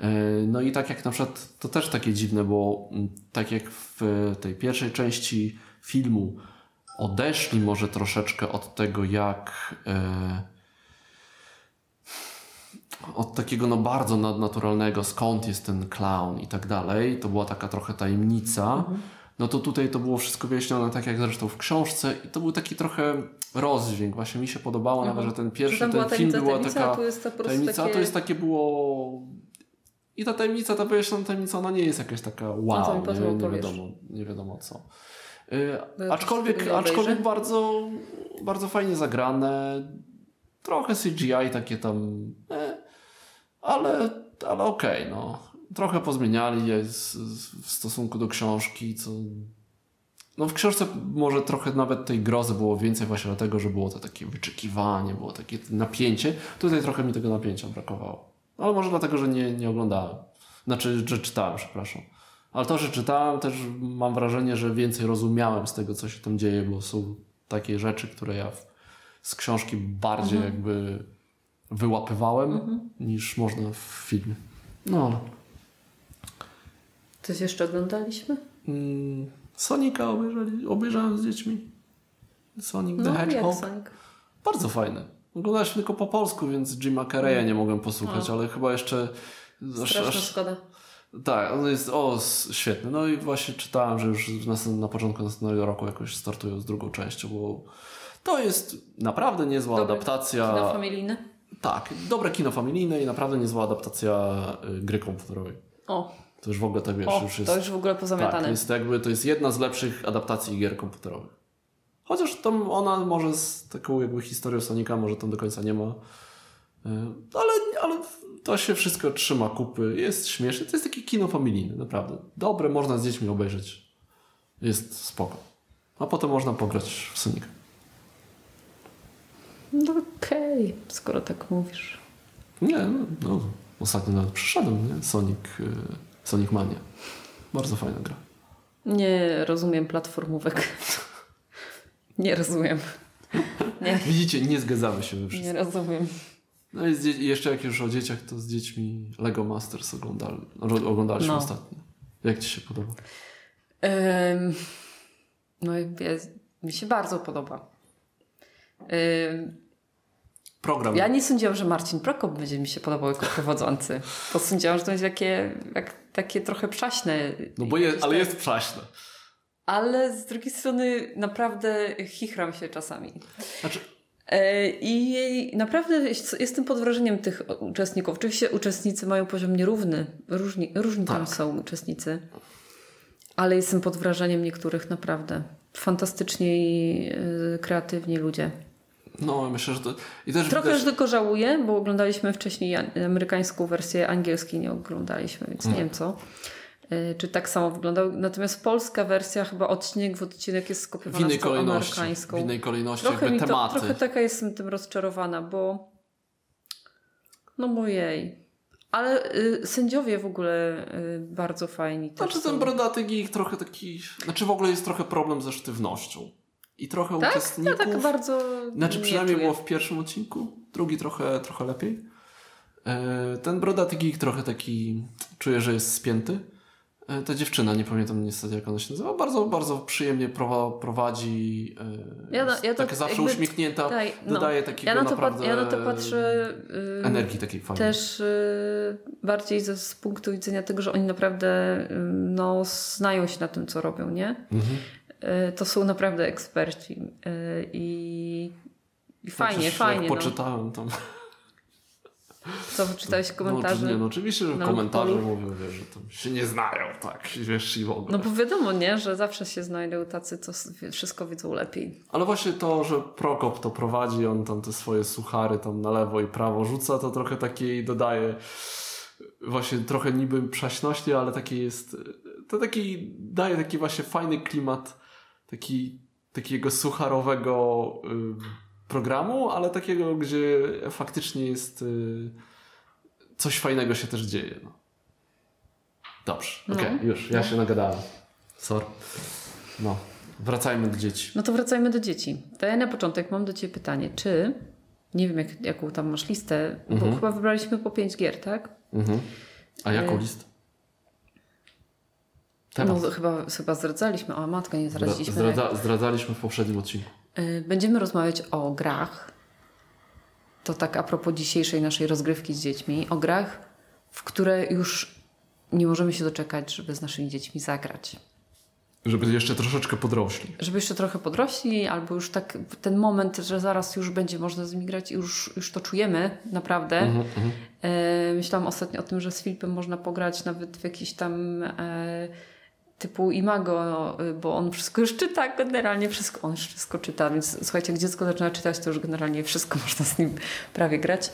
A: E, No i tak jak na przykład, to też takie dziwne, bo tak jak w tej pierwszej części filmu odeszli może troszeczkę od tego, jak e, od takiego no bardzo nadnaturalnego, skąd jest ten clown i tak dalej, to była taka trochę tajemnica, no to tutaj to było wszystko wyjaśnione tak jak zresztą w książce i to był taki trochę rozdźwięk. Właśnie mi się podobało nawet, że ten pierwszy, ten film była taka tajemnica,
B: takie...
A: a to jest takie było i ta tajemnica, ta wyjaśniona tajemnica, ona nie jest jakaś taka
B: No
A: wow,
B: potem
A: nie, nie, wiadomo, nie wiadomo co. Yy, aczkolwiek aczkolwiek bardzo, bardzo fajnie zagrane, trochę CGI takie tam, e, ale, ale okej, no. Trochę pozmieniali je w stosunku do książki, co... No w książce może trochę nawet tej grozy było więcej właśnie dlatego, że było to takie wyczekiwanie, było takie napięcie. Tutaj trochę mi tego napięcia brakowało. Ale może dlatego, że nie, nie oglądałem. Znaczy, że czytałem, przepraszam. Ale to, że czytałem, też mam wrażenie, że więcej rozumiałem z tego, co się tam dzieje, bo są takie rzeczy, które ja z książki bardziej jakby wyłapywałem, niż można w filmie. No.
B: Coś jeszcze oglądaliśmy?
A: Mm, Sonika obejrzeli, obejrzałem z dziećmi. Sonic the
B: No,
A: Hedgehog.
B: Sonic?
A: Bardzo fajne. Oglądaliśmy tylko po polsku, więc Jima Carreya nie mogłem posłuchać, ale chyba jeszcze...
B: Straszna
A: aż-
B: szkoda.
A: Tak, on jest o, świetny. No i właśnie czytałem, że już na, początku następnego roku jakoś startują z drugą częścią, bo to jest naprawdę niezła
B: Dobre
A: adaptacja.
B: Kino familijne?
A: Tak, dobre kino familijne i naprawdę niezła adaptacja y, gry komputerowej.
B: O,
A: To już w ogóle tak wiesz,
B: o
A: już jest.
B: to już w ogóle
A: tak,
B: pozamiatane.
A: to jest jakby to jest jedna z lepszych adaptacji gier komputerowych. Chociaż tam ona może z taką jakby historią Sonika może tam do końca nie ma. Y, Ale, ale to się wszystko trzyma kupy. Jest śmieszne. To jest takie kino familijne, naprawdę. Dobre, można z dziećmi obejrzeć. Jest spoko. A potem można pograć w Sonika.
B: No okej, skoro tak mówisz.
A: Nie, no, no ostatnio nawet przyszedłem, nie? Sonic, y, Sonic Mania. Bardzo fajna gra.
B: Nie rozumiem platformówek. nie rozumiem. Nie,
A: Widzicie, nie zgadzamy się we wszystkim.
B: nie rozumiem.
A: No i jeszcze jak już o dzieciach, to z dziećmi Lego Masters oglądali, oglądaliśmy
B: No.
A: ostatnio. Jak Ci się podoba?
B: Em, no i jest, mi się bardzo podoba. Em,
A: program.
B: Ja nie sądziłam, że Marcin Prokop będzie mi się podobał jako przewodzący. Bo sądziłam, że to będzie takie, jak, takie trochę przaśne.
A: No bo jest, ale jest przaśne.
B: Ale z drugiej strony naprawdę chichram się czasami.
A: Znaczy,
B: E, I naprawdę jest- jestem pod wrażeniem tych uczestników. Oczywiście uczestnicy mają poziom nierówny, różni, różni tam
A: Tak.
B: są uczestnicy, ale jestem pod wrażeniem niektórych naprawdę. Fantastycznie i kreatywni ludzie.
A: no myślę, że to... I też
B: Trochę
A: widać,
B: tylko żałuję, bo oglądaliśmy wcześniej amerykańską wersję, angielskiej nie oglądaliśmy, więc nie wiem co. E, Czy tak samo wyglądał. Natomiast polska wersja, chyba odcinek w odcinek jest
A: w
B: skopiowana
A: innej
B: tą
A: kolejności.
B: amerykańską.
A: W innej kolejności
B: Trochę,
A: jakby
B: mi to,
A: tematy.
B: trochę taka jestem tym rozczarowana, bo no mojej. Ale y, sędziowie w ogóle y, bardzo fajni. też
A: Znaczy ten brodaty geek trochę taki... Znaczy w ogóle jest trochę problem ze sztywnością. I trochę
B: Tak? Ja
A: uczestników...
B: tak bardzo.
A: Znaczy
B: nie
A: przynajmniej
B: czuję.
A: było w pierwszym odcinku, drugi trochę, trochę lepiej. E, Ten brodaty geek trochę taki, czuję, że jest spięty. E, Ta dziewczyna, nie pamiętam niestety jak ona się nazywa, bardzo, bardzo przyjemnie prowa- prowadzi. e,
B: Ja na- ja
A: taka zawsze
B: jakby-
A: uśmiechnięta,
B: Daj, no.
A: dodaje takiego
B: ja na, to
A: naprawdę
B: pat- ja na to patrzę y,
A: energii takiej fajnej.
B: też y, bardziej ze, z punktu widzenia tego, że oni naprawdę y, no, znają się na tym, co robią, nie?
A: Mhm.
B: Y, to są naprawdę eksperci. Y, I, i fajnie,
A: Chociaż
B: fajnie.
A: Jak
B: no.
A: poczytałem tam.
B: Co wyczytałeś
A: No,
B: komentarze?
A: czy nie, no oczywiście, że
B: na
A: komentarze
B: Lukpolu?
A: mówią, wiesz, że tam się nie znają, tak, wiesz, i w ogóle.
B: No bo wiadomo, nie, że zawsze się znajdą tacy, co wszystko wiedzą lepiej.
A: Ale właśnie to, że Prokop to prowadzi, on tam te swoje suchary tam na lewo i prawo rzuca, to trochę takiej dodaje właśnie trochę niby przaśności, ale taki jest, to taki daje taki właśnie fajny klimat taki, takiego sucharowego y, programu, ale takiego, gdzie faktycznie jest y, coś fajnego się też dzieje. No. Dobrze,
B: No.
A: okej, już, ja
B: No.
A: się nagadałem. Sorry. No, wracajmy do dzieci.
B: No to wracajmy do dzieci. To ja na początek mam do Ciebie pytanie, czy, nie wiem jak, jaką tam masz listę, bo
A: Mhm.
B: chyba wybraliśmy po 5 gier, tak?
A: Mhm. A jaką
B: Y-
A: listę? Temat.
B: No chyba, chyba zdradzaliśmy, a matka nie zdradziliśmy.
A: Zdradza, zdradzaliśmy w poprzednim odcinku.
B: Y, Będziemy rozmawiać o grach. To tak a propos dzisiejszej naszej rozgrywki z dziećmi. O grach, w które już nie możemy się doczekać, żeby z naszymi dziećmi zagrać.
A: Żeby jeszcze troszeczkę podrośli.
B: Żeby jeszcze trochę podrośli, albo już tak ten moment, że zaraz już będzie można z nimi grać i już, już to czujemy naprawdę.
A: Mhm, mhm.
B: E, myślałam ostatnio o tym, że z Filipem można pograć nawet w jakiś tam e, typu Imago, e, bo on wszystko już czyta, generalnie wszystko, on wszystko czyta, więc słuchajcie, jak dziecko zaczyna czytać, to już generalnie wszystko można z nim prawie grać.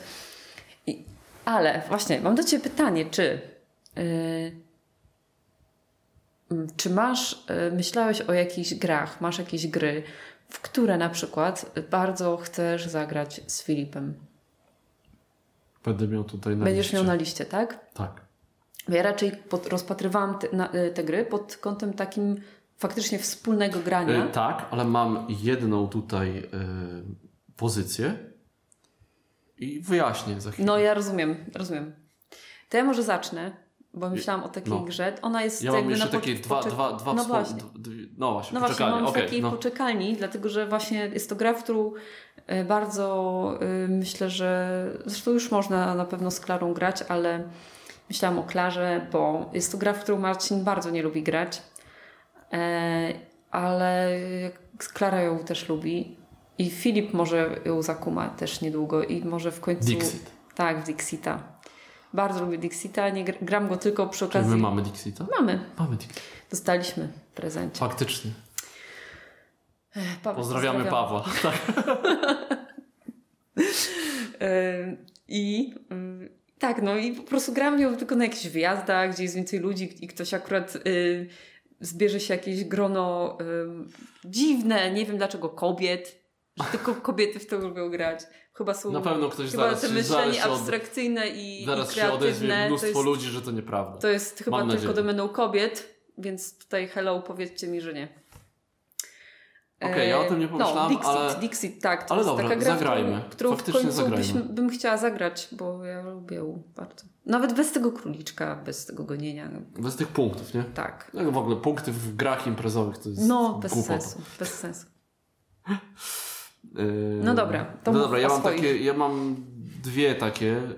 B: I, ale właśnie, mam do Ciebie pytanie, czy m, czy masz, e, myślałeś o jakichś grach, masz jakieś gry, w które na przykład bardzo chcesz zagrać z Filipem?
A: Będę miał tutaj na
B: Będziesz
A: liście.
B: miał na liście, tak?
A: Tak.
B: Ja raczej pod, rozpatrywałam te, na, e, te gry pod kątem takim faktycznie wspólnego grania.
A: Y, tak, ale mam jedną tutaj y, pozycję i wyjaśnię za chwilę.
B: No ja rozumiem, rozumiem. To ja może zacznę, bo myślałam o takiej
A: No.
B: grze. Ona jest
A: ja mam
B: jakby
A: jeszcze
B: na
A: takie dwa, dwa, dwa
B: No właśnie.
A: No właśnie,
B: No właśnie, mam w
A: Okej,
B: takiej
A: no.
B: poczekalni, dlatego że właśnie jest to gra, w którą bardzo e, myślę, że zresztą już można na pewno z Klarą grać, ale myślałam o Klarze, bo jest to gra, w którą Marcin bardzo nie lubi grać, e, ale Klara ją też lubi i Filip może ją zakuma też niedługo i może w końcu...
A: Dixit.
B: Tak, w Dixita. Bardzo lubię Dixita, nie gr- gram go tylko przy okazji...
A: my mamy Dixita?
B: Mamy,
A: Mamy Dixita.
B: dostaliśmy w prezencie.
A: Faktycznie.
B: Paweł,
A: Pozdrawiamy
B: pozdrawiam.
A: Pawła. Tak.
B: Ym, I ym, tak, no i po prostu gram ją tylko na jakichś wyjazdach, gdzie jest więcej ludzi i ktoś akurat y, zbierze się jakieś grono ym, dziwne, nie wiem dlaczego kobiet, że tylko kobiety w to lubią grać. Chyba są
A: Na pewno ktoś
B: chyba
A: zaraz
B: te
A: się-
B: myślenie
A: zaraz się
B: abstrakcyjne i,
A: Zaraz
B: i
A: się
B: kreatywne.
A: mnóstwo
B: to jest,
A: ludzi, że to nieprawda.
B: to jest chyba
A: Mam
B: tylko
A: nadzieję.
B: domeną kobiet, więc tutaj hello, powiedzcie mi, że nie.
A: Okej, ja o tym nie
B: E,
A: pomyślałem,
B: no, Dixit,
A: ale-
B: Dixit, tak. To
A: ale
B: jest
A: dobra,
B: taka gra,
A: zagrajmy.
B: którą, którą w
A: Faktycznie
B: końcu byśmy, bym chciała zagrać, bo ja lubię ją bardzo. Nawet bez tego króliczka, bez tego gonienia.
A: Bez tych punktów, nie?
B: Tak.
A: No w ogóle punkty w grach imprezowych to jest
B: No, bez
A: głupota.
B: sensu. Bez sensu.
A: Yy,
B: No dobra, to
A: no dobra, ja mam,
B: swoich.
A: takie, ja mam dwie takie y,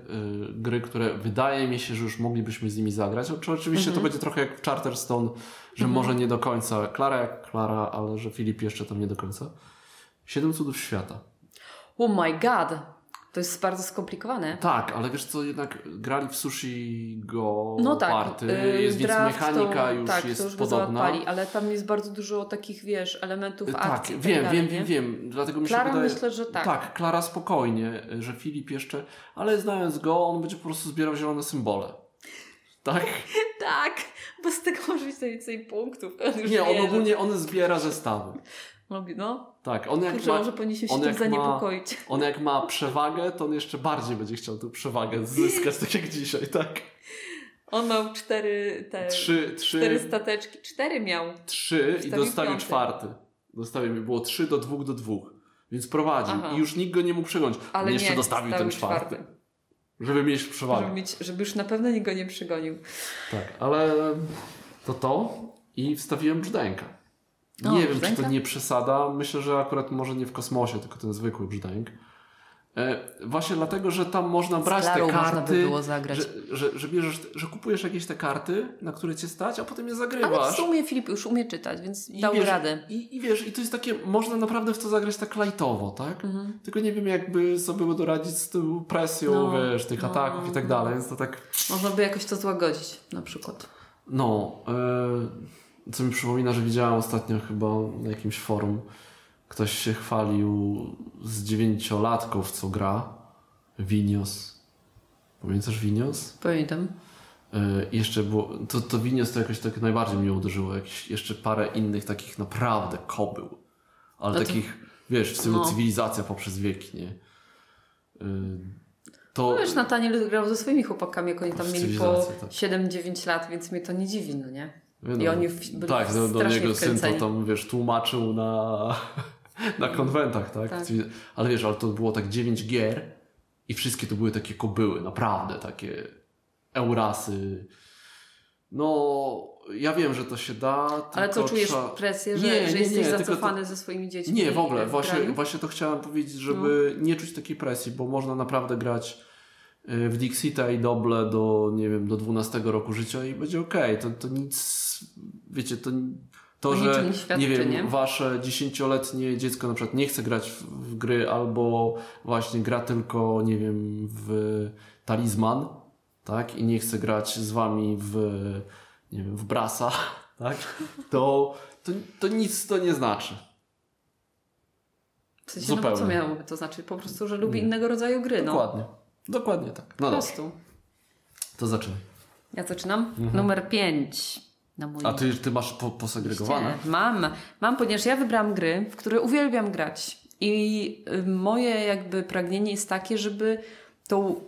A: gry, które wydaje mi się, że już moglibyśmy z nimi zagrać. Czy oczywiście
B: Mhm.
A: to będzie trochę jak w Charterstone, że może nie do końca. Klara jak Klara, ale że Filip jeszcze tam nie do końca. Siedem cudów świata.
B: Oh my god! To jest bardzo skomplikowane.
A: Tak, ale wiesz co, jednak grali w Sushi Go
B: No tak,
A: Party,
B: y,
A: jest, więc mechanika
B: to,
A: już
B: tak,
A: jest
B: to już
A: podobna.
B: załapali, ale tam jest bardzo dużo takich, wiesz, elementów
A: tak,
B: akcji. i tak
A: wiem,
B: dalej,
A: wiem,
B: nie?
A: wiem, wiem. Dlatego mi
B: Klara
A: się wydaje...
B: myślę, że tak.
A: Tak, Klara spokojnie, że Filip jeszcze, ale znając go, on będzie po prostu zbierał zielone symbole. Tak?
B: Tak, bo z tego może być najwięcej punktów. On
A: Nie, on ogólnie on zbiera zestawy.
B: No,
A: Tak, on jak
B: kurczę,
A: ma,
B: może powinniśmy się
A: on
B: tym
A: jak ma-
B: zaniepokoić.
A: on jak ma przewagę, to on jeszcze bardziej będzie chciał tę przewagę zyskać, tak jak dzisiaj, tak?
B: On miał cztery te...
A: Trzy,
B: Cztery
A: trzy,
B: stateczki. Cztery miał.
A: trzy i dostawił
B: piąty.
A: czwarty. Dostawił mi, było trzy do dwóch do dwóch. Więc prowadził
B: Aha.
A: i już nikt go nie mógł przegonić.
B: Ale
A: on jeszcze
B: nie,
A: dostawił ten
B: wstawił
A: czwarty. Żeby mieć przewagę.
B: Żeby, mieć, żeby już na pewno nikt go nie przygonił.
A: Tak, ale to to i wstawiłem brzdęka.
B: O,
A: Nie wiem, czy
B: brzdęka?
A: to nie przesada. Myślę, że akurat może nie w kosmosie, tylko ten zwykły brzdęk. E, właśnie dlatego, że tam można brać te karty.
B: by było zagrać.
A: Że, że, że, bierzesz, że kupujesz jakieś te karty, na które cię stać, a potem je
B: Ale w
A: zagrywasz.
B: sumie Filip już umie czytać, więc
A: I
B: dał
A: wiesz,
B: radę.
A: I, I wiesz, i to jest takie, można naprawdę w to zagrać tak lightowo, tak?
B: Mhm.
A: Tylko nie wiem, jakby sobie doradzić z tą presją,
B: No,
A: wiesz, tych
B: no,
A: ataków i tak
B: no.
A: dalej, więc to tak
B: Można by jakoś to złagodzić na przykład.
A: No, e, co mi przypomina, że widziałem ostatnio chyba na jakimś forum, ktoś się chwalił z dziewięciolatków, co gra. Vinios. Pamiętasz Vinios?
B: Pamiętam.
A: I jeszcze było, to, to Vinios to jakoś tak najbardziej mnie uderzyło, jakieś jeszcze parę innych takich naprawdę kobył. Ale
B: No to-
A: takich, wiesz, w stylu
B: No.
A: cywilizacja poprzez wieki, nie? E, to...
B: No wiesz, Nataniel grał ze swoimi chłopakami, jak oni tam mieli po
A: tak.
B: 7-9 lat, więc mnie to nie dziwi, no nie?
A: Wiadomo.
B: I oni byli
A: Tak, do, do
B: strasznie
A: niego syn to
B: wkręceni.
A: tam, wiesz, tłumaczył na, na konwentach, tak?
B: Tak.
A: Ale wiesz, ale to było tak 9 gier i wszystkie to były takie kobyły, naprawdę, takie Eurasy. No, ja wiem, że to się da,
B: Ale co, czujesz
A: trzeba...
B: presję, że,
A: Nie,
B: że
A: nie,
B: jesteś
A: nie,
B: zacofany ze swoimi dziećmi?
A: Nie, w ogóle,
B: w
A: właśnie,
B: graniu?
A: właśnie to chciałem powiedzieć, żeby nie czuć takiej presji, bo można naprawdę grać y, w Dixita i Doble do, nie wiem, do 12 roku życia i będzie okej. To, to nic, wiecie, to, to że,
B: nie świadczy,
A: nie wiem,
B: nie?
A: wasze dziesięcioletnie dziecko na przykład nie chce grać w, w gry albo właśnie gra tylko, nie wiem, w talizman, tak, i nie chce grać z wami w, nie wiem, w brasa, tak, to, to, to nic to nie znaczy.
B: W sensie, no bo co
A: zupełnie.
B: miałoby to znaczyć? Po prostu, że lubi innego rodzaju gry, no.
A: Dokładnie. Dokładnie tak. No
B: Po
A: dobrze,
B: prostu.
A: to zaczynaj.
B: Ja zaczynam. Numer 5 na mój
A: A ty, ty masz po, posegregowane?
B: Mam, mam, ponieważ ja wybrałam gry, w które uwielbiam grać. I y, moje jakby pragnienie jest takie, żeby tą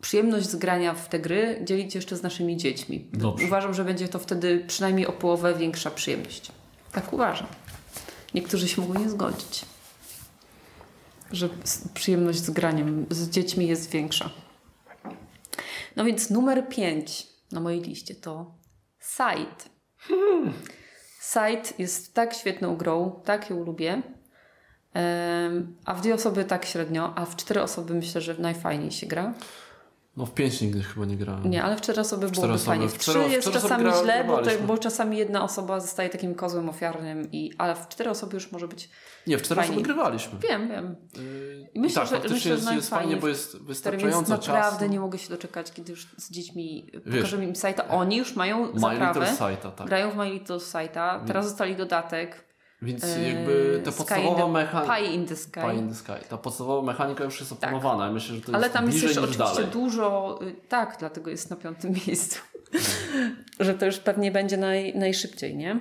B: przyjemność z grania w te gry dzielić jeszcze z naszymi dziećmi.
A: Dobrze.
B: Uważam, że będzie to wtedy przynajmniej o połowę większa przyjemność. Tak uważam. Niektórzy się mogą nie zgodzić. Że przyjemność z graniem z dziećmi jest większa. No więc numer 5 na mojej liście to Sight. Sight jest tak świetną grą, tak ją lubię. A w dwie osoby tak średnio, a w cztery osoby myślę, że najfajniej się gra.
A: No w pięć nigdy chyba nie grałem.
B: Nie, ale w cztery osoby byłoby
A: osoby.
B: fajnie.
A: W
B: trzy jest czasami źle, bo, to,
A: graliśmy.
B: bo czasami jedna osoba zostaje takim kozłem ofiarnym, i, ale w cztery osoby już może być.
A: Nie, w cztery
B: Fajnie.
A: osoby grywaliśmy.
B: Wiem, wiem.
A: Yy,
B: I myślę,
A: tak,
B: że- myślę,
A: jest,
B: że
A: jest fajnie,
B: najfajniej
A: bo jest wystarczająco
B: naprawdę
A: czasu.
B: nie mogę się doczekać, kiedy już z dziećmi pokażemy im sajta. Oni już mają
A: My
B: zaprawę.
A: Little Sighta, tak.
B: Grają w My Little Sighta. Teraz dostali dodatek.
A: Więc
B: e,
A: jakby ta podstawowa mechanika...
B: Pie in the Sky.
A: Pie in the Sky. Ta podstawowa mechanika już jest opanowana. Ja myślę, że to
B: Ale
A: jest
B: tam jest jeszcze oczywiście
A: dalej.
B: dużo. y, Tak, dlatego jest na piątym miejscu. że to już pewnie będzie naj, najszybciej, nie?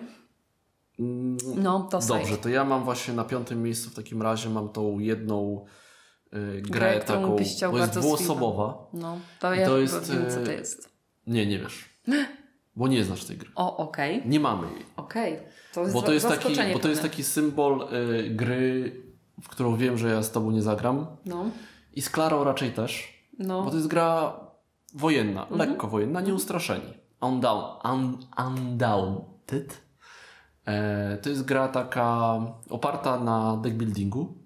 A: Mm,
B: No, to
A: Dobrze, to ja mam właśnie na piątym miejscu w takim razie mam tą jedną y, grę,
B: Grę,
A: taką,
B: byś
A: bo jest dwuosobowa.
B: No, to ja
A: to jest,
B: wiem, co to jest.
A: Nie, nie wiesz. Bo nie znasz tej gry.
B: O, okej.
A: Nie mamy jej.
B: Okej. To jest,
A: Bo to jest taki, bo to jest taki symbol y, gry, w którą wiem, że ja z tobą nie zagram.
B: No,
A: I z Klarą raczej też.
B: no.
A: Bo to jest gra wojenna,
B: Mhm.
A: lekko wojenna, nieustraszeni. Undown, un, undaunted. E, to jest gra taka oparta na deckbuildingu.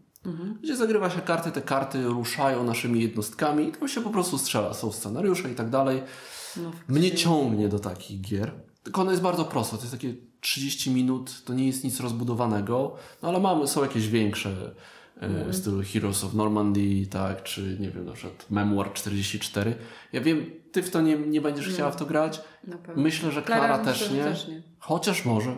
A: gdzie zagrywa się karty, te karty ruszają naszymi jednostkami i tam się po prostu strzela. Są scenariusze i tak dalej.
B: No,
A: Mnie ciągnie do takich gier. Tylko ono jest bardzo proste. To jest takie 30 minut, to nie jest nic rozbudowanego, no ale mamy, są jakieś większe
B: Mhm.
A: w stylu Heroes of Normandy, tak, czy nie wiem, na przykład Memoir 44. Ja wiem, ty w to nie, nie będziesz chciała w to grać. Myślę, że
B: Klara
A: Klara
B: myślę,
A: też
B: że
A: nie.
B: też nie.
A: Chociaż może.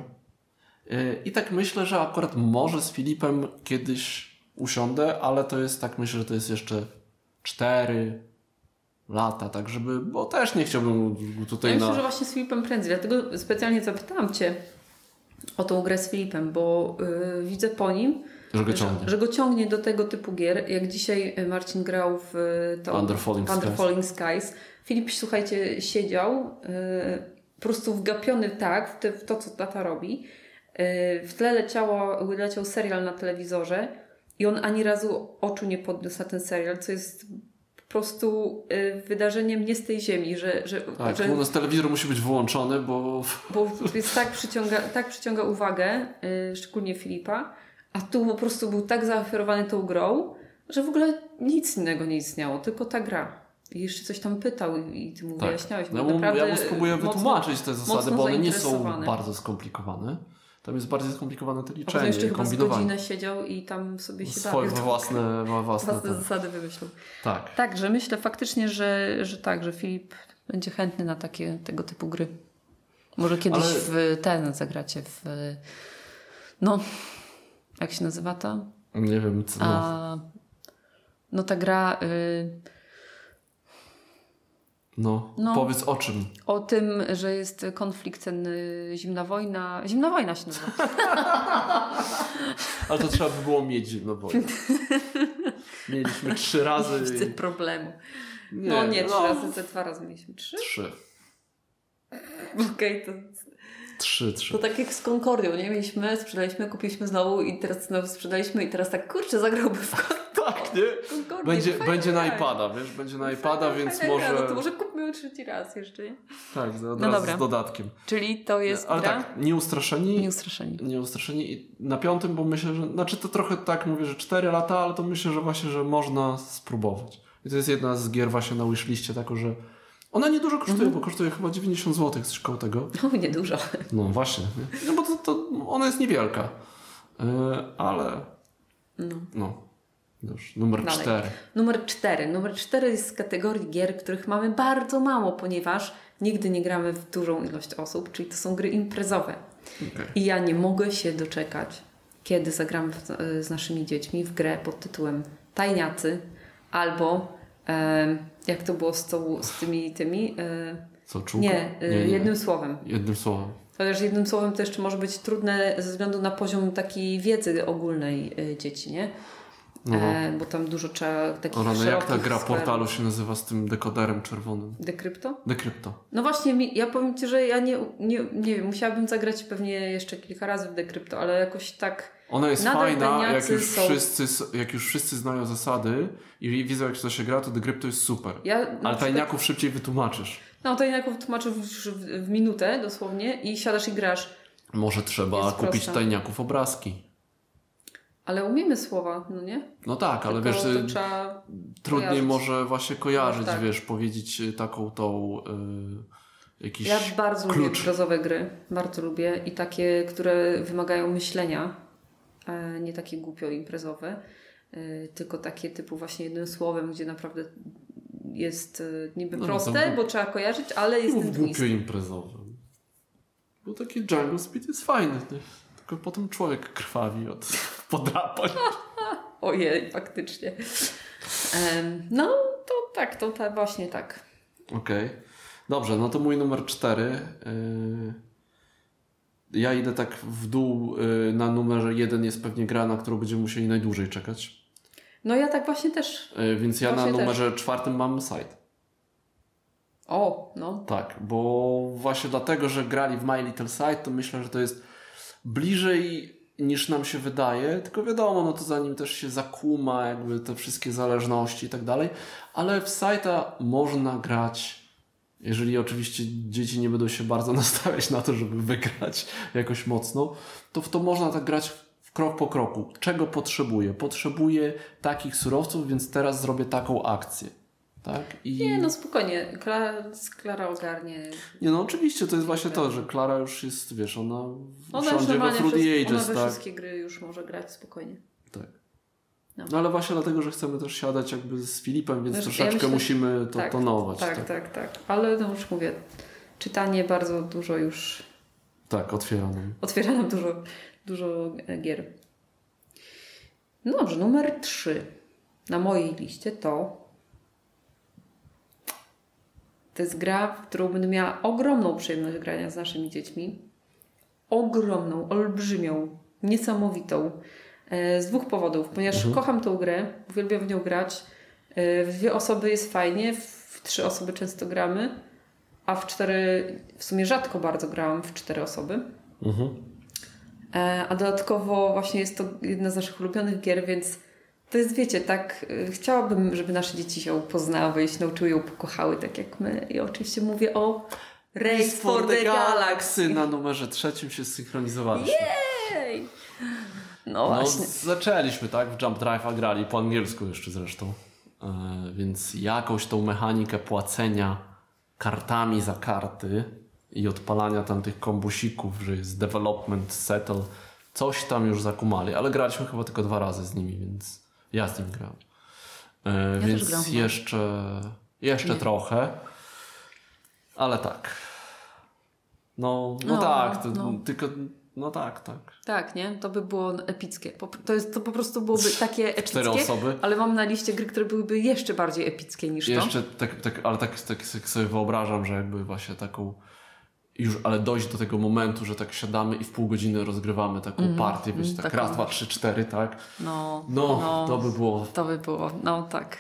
A: E, I tak myślę, że akurat może z Filipem kiedyś usiądę, ale to jest tak, myślę, że to jest jeszcze 4 lata, tak żeby, bo też nie chciałbym tutaj
B: Ja
A: na...
B: myślę, że właśnie z Filipem prędzej, dlatego specjalnie zapytałam Cię o tą grę z Filipem, bo y, widzę po nim,
A: Że go
B: że,
A: ciągnie.
B: że go ciągnie do tego typu gier. Jak dzisiaj y, Marcin grał w y, to
A: Under Falling
B: Under
A: Skies.
B: Falling Skies. Filip, słuchajcie, siedział y, po prostu wgapiony tak w, te, w to, co tata robi. Y, w tle leciało, leciał serial na telewizorze i on ani razu oczu nie podniósł na ten serial, co jest prostu y, wydarzeniem nie z tej ziemi, że, że,
A: Tak,
B: że
A: u nas telewizor musi być wyłączony, bo
B: bo jest tak przyciąga, tak przyciąga uwagę, y, szczególnie Filipa, a tu po prostu był tak zaoferowany tą grą, że w ogóle nic innego nie istniało, tylko ta gra. I jeszcze coś tam pytał i, ty mu
A: tak.
B: wyjaśniałeś. Naprawdę
A: ja mu spróbuję wytłumaczyć te zasady, bo one nie są bardzo skomplikowane. Tam jest bardziej skomplikowane to
B: A
A: liczenie
B: jeszcze
A: i
B: chyba
A: kombinowanie.
B: godzinę siedział i tam sobie się
A: Swoje
B: bawił.
A: własne, własne,
B: Własne
A: tak.
B: zasady wymyślił.
A: tak.
B: Także myślę faktycznie, że, że tak, że Filip będzie chętny na takie tego typu gry. Może kiedyś
A: Ale-
B: w ten zagracie w no jak się nazywa to?
A: Nie wiem, co.
B: A, no ta gra y,
A: No.
B: No.
A: Powiedz o czym.
B: o tym, że jest konflikt ten y, zimna wojna. Zimna wojna się nazywa.
A: Ale to trzeba by było mieć no bo Mieliśmy trzy razy.
B: Widzę
A: i-
B: problemu. no nie, trzy
A: no.
B: razy, ze dwa razy mieliśmy. Trzy?
A: Trzy.
B: Okej, to,
A: Trzy, trzy.
B: to tak jak z Concordią, nie? Mieliśmy, sprzedaliśmy, kupiliśmy znowu i teraz znowu sprzedaliśmy i teraz tak, kurczę, zagrałby w
A: Tak, nie?
B: Concordię.
A: Będzie,
B: Fajna
A: będzie na iPada, wiesz? Będzie na iPada,
B: Fajna
A: więc
B: gra,
A: może...
B: No to może kupmy ją trzeci raz jeszcze, nie?
A: Tak, od
B: No
A: razu
B: dobra.
A: z dodatkiem.
B: Czyli to jest
A: Ale
B: gra
A: tak, nieustraszeni.
B: nieustraszeni.
A: Nieustraszeni i na piątym, bo myślę, że... Znaczy to trochę tak mówię, że 4 lata, ale to myślę, że właśnie, że można spróbować. I to jest jedna z gier właśnie na wishliście, tako, że ona niedużo kosztuje,
B: Mhm.
A: bo kosztuje chyba 90 zł, coś koło tego.
B: No niedużo.
A: No właśnie. nie? No bo to, to ona jest niewielka. Yy, ale
B: No.
A: no. Już, numer
B: Dalej.
A: 4.
B: Numer cztery. Numer cztery jest z kategorii gier, których mamy bardzo mało, ponieważ nigdy nie gramy w dużą ilość osób, czyli to są gry imprezowe.
A: Okay.
B: I ja nie mogę się doczekać, kiedy zagramy w, z naszymi dziećmi w grę pod tytułem Tajniacy albo em, jak to było z, tą, z tymi tymi? E,
A: Co, czółko?
B: nie, e, jednym słowem.
A: Jednym słowem.
B: Chociaż jednym słowem to jeszcze może być trudne ze względu na poziom takiej wiedzy ogólnej e, dzieci, nie?
A: No.
B: E, bo tam dużo trzeba takich
A: O rano, jak ta gra
B: skwerów.
A: portalu się nazywa z tym dekoderem czerwonym?
B: Dekrypto?
A: Dekrypto.
B: No właśnie, ja powiem Ci, że ja nie, nie, nie wiem, musiałabym zagrać pewnie jeszcze kilka razy w Dekrypto, ale jakoś tak...
A: Ona jest
B: Nadal
A: fajna, jak już,
B: są-
A: wszyscy, jak już wszyscy znają zasady i wiedzą jak to się gra, to Dekrypto jest super.
B: Ja
A: Ale tajniaków szybciej wytłumaczysz.
B: No, tajniaków tłumaczysz w, w, w minutę dosłownie i siadasz i grasz.
A: Może trzeba
B: Jest
A: kupić
B: prosta.
A: tajniaków obrazki.
B: Ale umiemy słowa, no nie?
A: No tak, ale
B: Tylko
A: wiesz, y, trudniej
B: kojarzyć.
A: może właśnie kojarzyć,
B: No tak.
A: wiesz, powiedzieć y, taką tą y, jakiś
B: Ja bardzo lubię
A: klucz.
B: imprezowe gry. Bardzo lubię i takie, które wymagają myślenia, e, nie takie głupio imprezowe, e, tylko takie typu właśnie jednym słowem, gdzie naprawdę jest e, niby
A: No, no
B: proste,
A: to-
B: bo trzeba kojarzyć, ale jest
A: głupio
B: twist.
A: imprezowym. Bo taki Jungle Speed jest fajny. Nie? Tylko potem człowiek krwawi od podrapań.
B: Ojej, faktycznie. No, to tak, to ta, właśnie tak.
A: Okej. Dobrze, no to mój numer cztery. Yy, Ja idę tak w dół yy, na numerze jeden jest pewnie gra, na którą będziemy musieli najdłużej czekać.
B: No ja tak właśnie też.
A: Yy, Więc ja na numerze czwartym mam site.
B: O, no.
A: Tak, bo właśnie dlatego, że grali w My Little Sight, to myślę, że to jest bliżej niż nam się wydaje, tylko wiadomo, no to zanim też się zakuma jakby te wszystkie zależności i tak dalej, ale w Sighta można grać, jeżeli oczywiście dzieci nie będą się bardzo nastawiać na to, żeby wygrać jakoś mocno, to w to można tak grać w krok po kroku. Czego potrzebuję? Potrzebuję takich surowców, więc teraz zrobię taką akcję. Tak? I...
B: Nie, no spokojnie. Klara, Klara ogarnie.
A: Nie, no oczywiście, to jest właśnie to, że Klara już jest, wiesz, ona
B: Ona już
A: wsiądzie we Fruity Ages,
B: ona we
A: tak?
B: wszystkie gry już może grać spokojnie.
A: Tak.
B: No.
A: No ale właśnie dlatego, że chcemy też siadać jakby z Filipem, więc
B: Wiesz, ja
A: troszeczkę
B: myślę-
A: musimy to
B: tak,
A: tonować.
B: Tak,
A: tak.
B: tak, tak. Ale no już mówię, czytanie bardzo dużo już
A: Tak, otwiera nam.
B: otwiera nam dużo, dużo gier. No dobrze, numer 3 na mojej liście to to jest gra, w którą będę miała ogromną przyjemność grania z naszymi dziećmi. Ogromną, olbrzymią, niesamowitą. E, Z dwóch powodów. Ponieważ kocham tą grę, uwielbiam w nią grać. E, W dwie osoby jest fajnie, w trzy osoby często gramy, a w cztery w sumie rzadko bardzo grałam w cztery osoby.
A: Mhm.
B: E, A dodatkowo właśnie jest to jedna z naszych ulubionych gier, więc to jest, wiecie, tak, y, chciałabym, żeby nasze dzieci się poznały i się nauczyły ją pokochały, tak jak my. I oczywiście mówię o Race for the Galaxy.
A: Na numerze trzecim się zsynchronizowaliśmy.
B: Jej! No
A: No,
B: właśnie.
A: zaczęliśmy, tak? W Jump Drive a grali po angielsku jeszcze zresztą. E, więc jakąś tą mechanikę płacenia kartami za karty i odpalania tam tych kombusików, że jest development, settle, coś tam już zakumali, ale graliśmy chyba tylko dwa razy z nimi, więc ja z nim grałem. E,
B: Ja
A: więc
B: chyba.
A: jeszcze, jeszcze
B: Nie.
A: trochę, ale tak. No, no,
B: No,
A: tak, to,
B: no.
A: tylko, no tak, tak.
B: Tak, nie? To by było epickie. To, jest, to po prostu byłoby takie
A: Cztery
B: epickie,
A: osoby.
B: ale mam na liście gry, które byłyby jeszcze bardziej epickie niż to.
A: Jeszcze tak, tak, ale tak, tak sobie wyobrażam, że jakby właśnie taką już, ale dojść do tego momentu, że tak siadamy i w pół godziny rozgrywamy taką partię, wiecie,
B: mm,
A: tak
B: taką.
A: raz, dwa, trzy, cztery, tak?
B: No,
A: No, to by było,
B: To by było, no tak.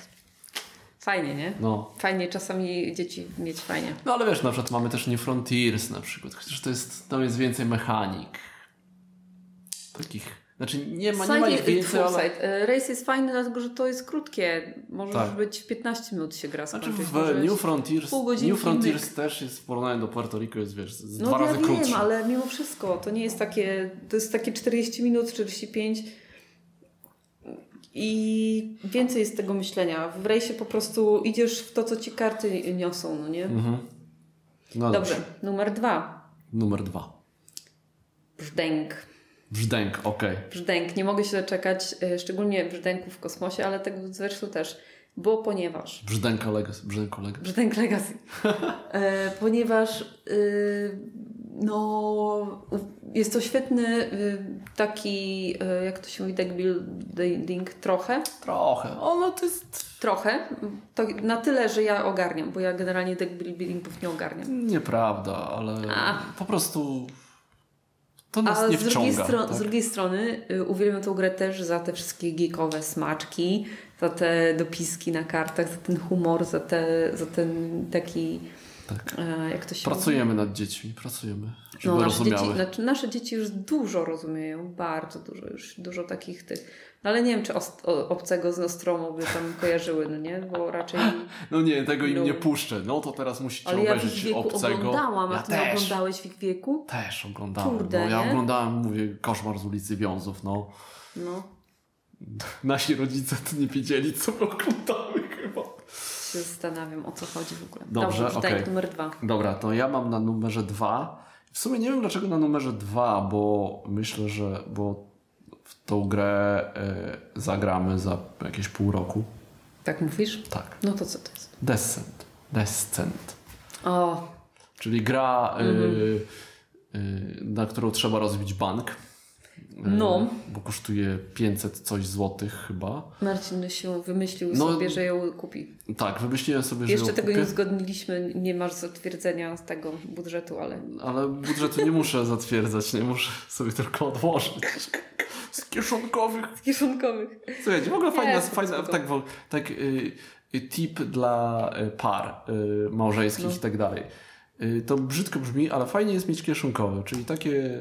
B: Fajnie, nie?
A: no.
B: Fajnie czasami dzieci mieć fajnie.
A: No ale wiesz, na przykład mamy też nie Frontiers na przykład, chociaż to jest, tam jest więcej mechanik. Takich, znaczy nie ma, nie ma ich więcej, ale...
B: E, Race jest fajny, dlatego że to jest krótkie. Może
A: Tak.
B: być w 15 minut się gra
A: Znaczy w New Frontiers, New Frontiers też jest w porównaniu do Puerto Rico jest, wiesz, z
B: No
A: dwa
B: ja
A: razy
B: wiem,
A: krótszy.
B: ale mimo wszystko to nie jest takie, to jest takie 40 minut, 45 i więcej jest tego myślenia. W rejsie po prostu idziesz w to, co ci karty niosą, no nie?
A: Mhm. No
B: Dobrze, numer dwa.
A: Numer dwa.
B: Brzdęk.
A: Brzdęk, okej.
B: Brzdęk. Nie mogę się doczekać, e, szczególnie brzdęku w kosmosie, ale tego zresztą też, bo ponieważ
A: Brzdęka Legacy. Brzdęko Legacy.
B: Brzdęk Legacy. E, ponieważ y, no, jest to świetny y, taki, y, jak to się mówi, deck building trochę.
A: Trochę. O, no to jest...
B: Trochę. To na tyle, że ja ogarniam, bo ja generalnie deck buildingów nie ogarniam.
A: Nieprawda, ale
B: A.
A: po prostu to nas
B: A
A: nie
B: z drugiej,
A: wciąga.
B: stro-
A: tak?
B: z drugiej strony y, uwielbiam tę grę też za te wszystkie geekowe smaczki, za te dopiski na kartach, za ten humor, za, te, za ten taki,
A: Tak.
B: e, jak to się mówi?
A: Pracujemy nad dziećmi, pracujemy, żeby
B: No, nasze,
A: rozumiały.
B: dzieci, znaczy nasze dzieci już dużo rozumieją, bardzo dużo, już dużo takich tych. No ale nie wiem, czy o- obcego z Nostromo by tam kojarzyły, no nie? Bo raczej.
A: No nie, tego im
B: No.
A: nie puszczę. No to teraz musicie
B: Ale ja
A: obejrzeć
B: wieku
A: obcego.
B: oglądałam, a
A: ja
B: ty nie
A: też.
B: oglądałeś w ich wieku?
A: Też oglądałem.
B: Kurde,
A: no, ja
B: nie?
A: oglądałem, mówię, koszmar z ulicy Wiązów. No.
B: No,
A: Nasi rodzice to nie wiedzieli, co chyba.
B: Się zastanawiam, o co chodzi w ogóle.
A: Dobrze,
B: Dobrze pytanie
A: okej.
B: numer dwa.
A: Dobra, to ja mam na numerze dwa. W sumie nie wiem dlaczego na numerze dwa, bo myślę, że bo w tą grę e, zagramy za jakieś pół roku.
B: Tak mówisz?
A: Tak.
B: No to co to jest?
A: Descent. Descent.
B: O,
A: Czyli gra, y, y, na którą trzeba rozbić bank.
B: No.
A: Bo kosztuje 500 coś złotych chyba.
B: Marcin się wymyślił
A: No,
B: sobie, że ją kupi.
A: Tak, wymyśliłem sobie, że
B: Jeszcze tego
A: kupię,
B: nie uzgodniliśmy, nie masz zatwierdzenia z tego budżetu, ale
A: ale budżetu nie muszę zatwierdzać, nie muszę sobie tylko odłożyć. Z kieszonkowych.
B: kieszonkowych.
A: Słuchajcie, w ogóle fajna, fajna tak, tak y, y, tip dla y, par y, małżeńskich
B: No.
A: i tak dalej. Y, to brzydko brzmi, ale fajnie jest mieć kieszonkowe, czyli takie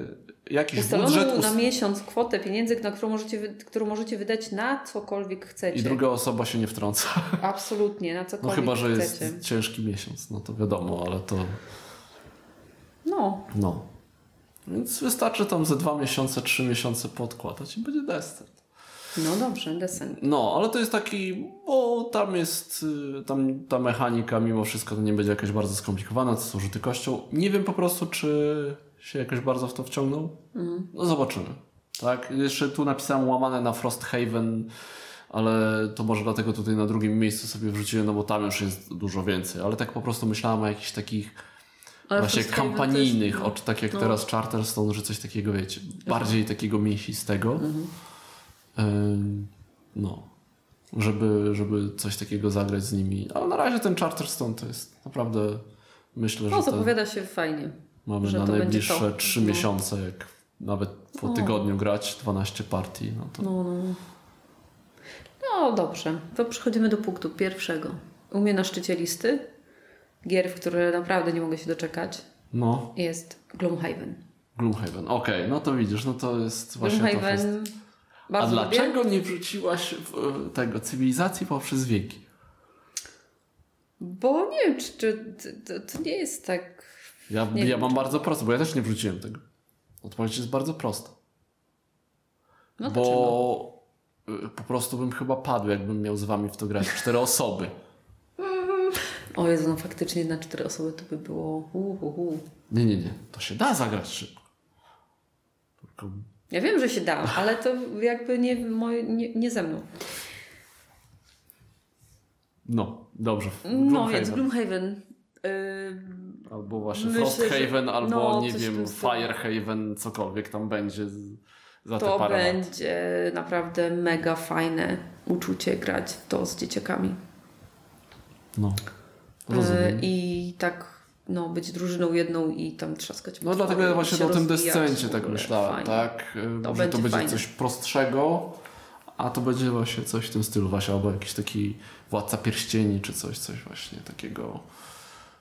A: jakiś
B: Ustaloną
A: budżet
B: na miesiąc kwotę pieniędzy, na którą możecie, którą możecie wydać na cokolwiek chcecie.
A: i druga osoba się nie wtrąca.
B: Absolutnie, na
A: No
B: cokolwiek
A: chyba, że
B: chcecie.
A: jest ciężki miesiąc, no to wiadomo, ale to
B: No,
A: no. Więc wystarczy tam ze dwa miesiące, trzy miesiące podkładać i będzie desert.
B: No dobrze, descent.
A: No, ale to jest taki, bo tam jest, y, tam ta mechanika mimo wszystko to nie będzie jakaś bardzo skomplikowana, to są rzuty kością. Nie wiem po prostu, czy się jakoś bardzo w to wciągnął. No zobaczymy. Tak, jeszcze tu napisałem łamane na Frosthaven, ale to może dlatego tutaj na drugim miejscu sobie wrzuciłem, no bo tam już jest dużo więcej. Ale tak po prostu myślałem o jakichś takich
B: Ale
A: właśnie kampanijnych,
B: też, no.
A: tak jak teraz Charterstone, że coś takiego, wiecie, bardziej takiego mięsistego.
B: Mhm.
A: Ym, no. Żeby, żeby coś takiego zagrać z nimi. Ale na razie ten Charterstone to jest naprawdę, myślę,
B: No,
A: że ten,
B: zapowiada się fajnie.
A: Mamy na najbliższe. 3
B: No.
A: miesiące, jak nawet po tygodniu grać 12 partii, no to
B: No, no. no dobrze, to przechodzimy do punktu pierwszego. U mnie na szczycie listy gier, w które naprawdę nie mogę się doczekać,
A: no,
B: jest Gloomhaven.
A: Gloomhaven. Okej, no to widzisz, no to jest właśnie to jest.
B: Gloomhaven
A: A
B: bardzo lubię.
A: dlaczego nie wrzuciłaś e, tego cywilizacji poprzez wieki?
B: Bo nie wiem, czy, czy to, to nie jest tak...
A: Ja,
B: Nie
A: ja
B: wiem,
A: mam bardzo prosto, bo ja też nie wrzuciłem tego. Odpowiedź jest bardzo prosta.
B: No
A: bo y, po prostu bym chyba padł, jakbym miał z wami w to grać. Cztery osoby.
B: O Jezu, no faktycznie na cztery osoby to by było... Uh, uh, uh.
A: Nie, nie, nie. To się da zagrać szybko. Tylko
B: Ja wiem, że się da, ale to jakby nie, moje, nie, nie ze mną.
A: No, dobrze.
B: No więc
A: Gloomhaven.
B: Gloomhaven.
A: Albo właśnie
B: Myślę,
A: Frosthaven,
B: że-
A: albo
B: no,
A: nie wiem. Firehaven, cokolwiek tam będzie za te
B: to
A: parę lat.
B: będzie naprawdę mega fajne uczucie grać w to z dzieciakami.
A: No,
B: Yy,
A: rozumiem.
B: I tak no, być drużyną jedną i tam trzaskać
A: No dlatego ja właśnie o tym descencie tak myślałem,
B: Fajnie.
A: tak? Y,
B: To
A: że to
B: będzie
A: będzie
B: fajne.
A: coś prostszego, a to będzie właśnie coś w tym stylu właśnie, albo jakiś taki Władca Pierścieni, czy coś, coś właśnie takiego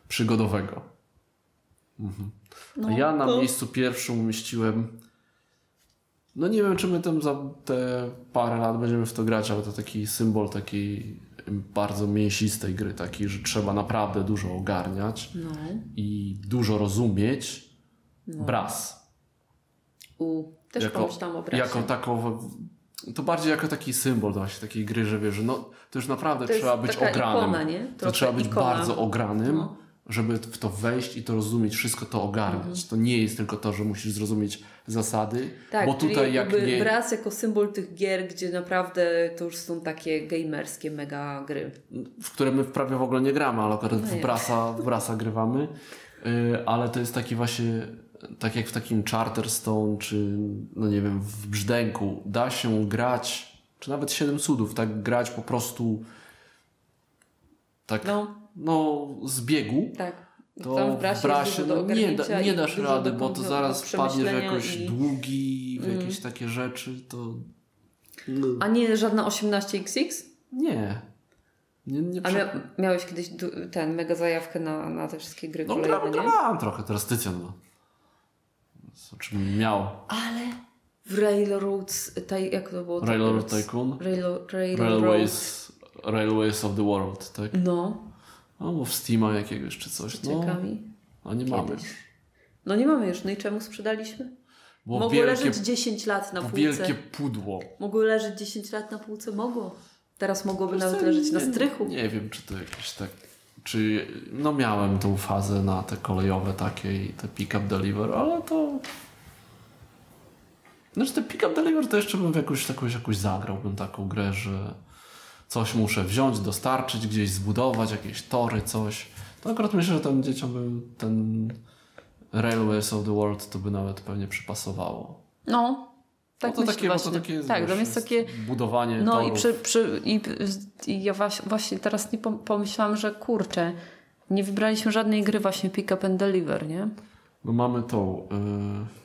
A: przygodowego. Mhm.
B: No,
A: a ja na
B: to-
A: miejscu pierwszym umieściłem no nie wiem, czy my tam za te parę lat będziemy w to grać, ale to taki symbol takiej bardzo mięsistej gry, taki, że trzeba naprawdę dużo ogarniać
B: No.
A: i dużo rozumieć. Bras.
B: U, też pomyślałam o brasie.
A: jako taką, to bardziej jako taki symbol właśnie takiej gry, że wiesz, że no, to już naprawdę
B: To
A: trzeba być ogranym.
B: ikona, nie?
A: To trzeba być
B: ikona.
A: bardzo ogranym,
B: No.
A: Żeby w to wejść i to rozumieć, wszystko to ogarniać.
B: Mhm.
A: To nie jest tylko to, że musisz zrozumieć zasady,
B: Tak,
A: bo tutaj jak nie...
B: Braz jako symbol tych gier, gdzie naprawdę to już są takie gamerskie mega gry.
A: w które my prawie w ogóle nie gramy, ale akurat
B: No
A: w. Brasa, w Brasa grywamy. Yy, ale to jest taki właśnie, tak jak w takim Charterstone, czy no nie wiem, w Brzdęku, da się grać, czy nawet Siedem Cudów, tak grać po prostu tak, no,
B: No,
A: z biegu.
B: tak.
A: To
B: Tam
A: w
B: Brasie,
A: Brasie
B: dużo do
A: no, nie, da, nie dasz rady, bo to
B: kom-
A: zaraz
B: do
A: wpadniesz w jakoś
B: i-
A: długi, w
B: Mm.
A: jakieś takie rzeczy, to no,
B: A nie żadna 18XX?
A: nie. Nie, nie
B: A
A: prze-
B: mia miałeś kiedyś ten mega zajawkę na, na te wszystkie gry
A: No
B: kolejne,
A: gra,
B: nie?
A: grałem trochę, teraz Tycjan ma. O czym miał.
B: Ale w Railroads, taj, jak to było?
A: Railroad Tycoon.
B: Railo, Railroad.
A: Railways, Railways of the World, tak?
B: No,
A: No, bo w Steama jakiegoś czy coś.
B: z
A: No, a nie mamy.
B: Kiedyś. No nie mamy już. No i czemu sprzedaliśmy?
A: Było
B: Mogło
A: wielkie,
B: leżeć 10 lat na półce.
A: wielkie pudło.
B: Mogło leżeć 10 lat na półce? Mogło. Teraz mogłoby nawet leżeć na
A: nie-
B: strychu.
A: Nie wiem, czy to jakieś tak... Czy... No miałem tą fazę na te kolejowe takie i te pick-up deliver, ale to... Znaczy te pick-up deliver to jeszcze bym w jakąś, jakąś, jakąś zagrałbym taką grę, że coś muszę wziąć, dostarczyć, gdzieś zbudować, jakieś tory, coś. To akurat myślę, że tym dzieciom by ten Railways of the World to by nawet pewnie przypasowało.
B: No, tak
A: bo to
B: myślę
A: takie, bo
B: właśnie.
A: to takie
B: tak,
A: wiesz,
B: tam jest takie...
A: budowanie
B: No i, przy, przy, i, i ja właśnie teraz nie pom- pomyślałam, że kurczę, nie wybraliśmy żadnej gry właśnie pick up and deliver, nie?
A: No mamy tą... Yy...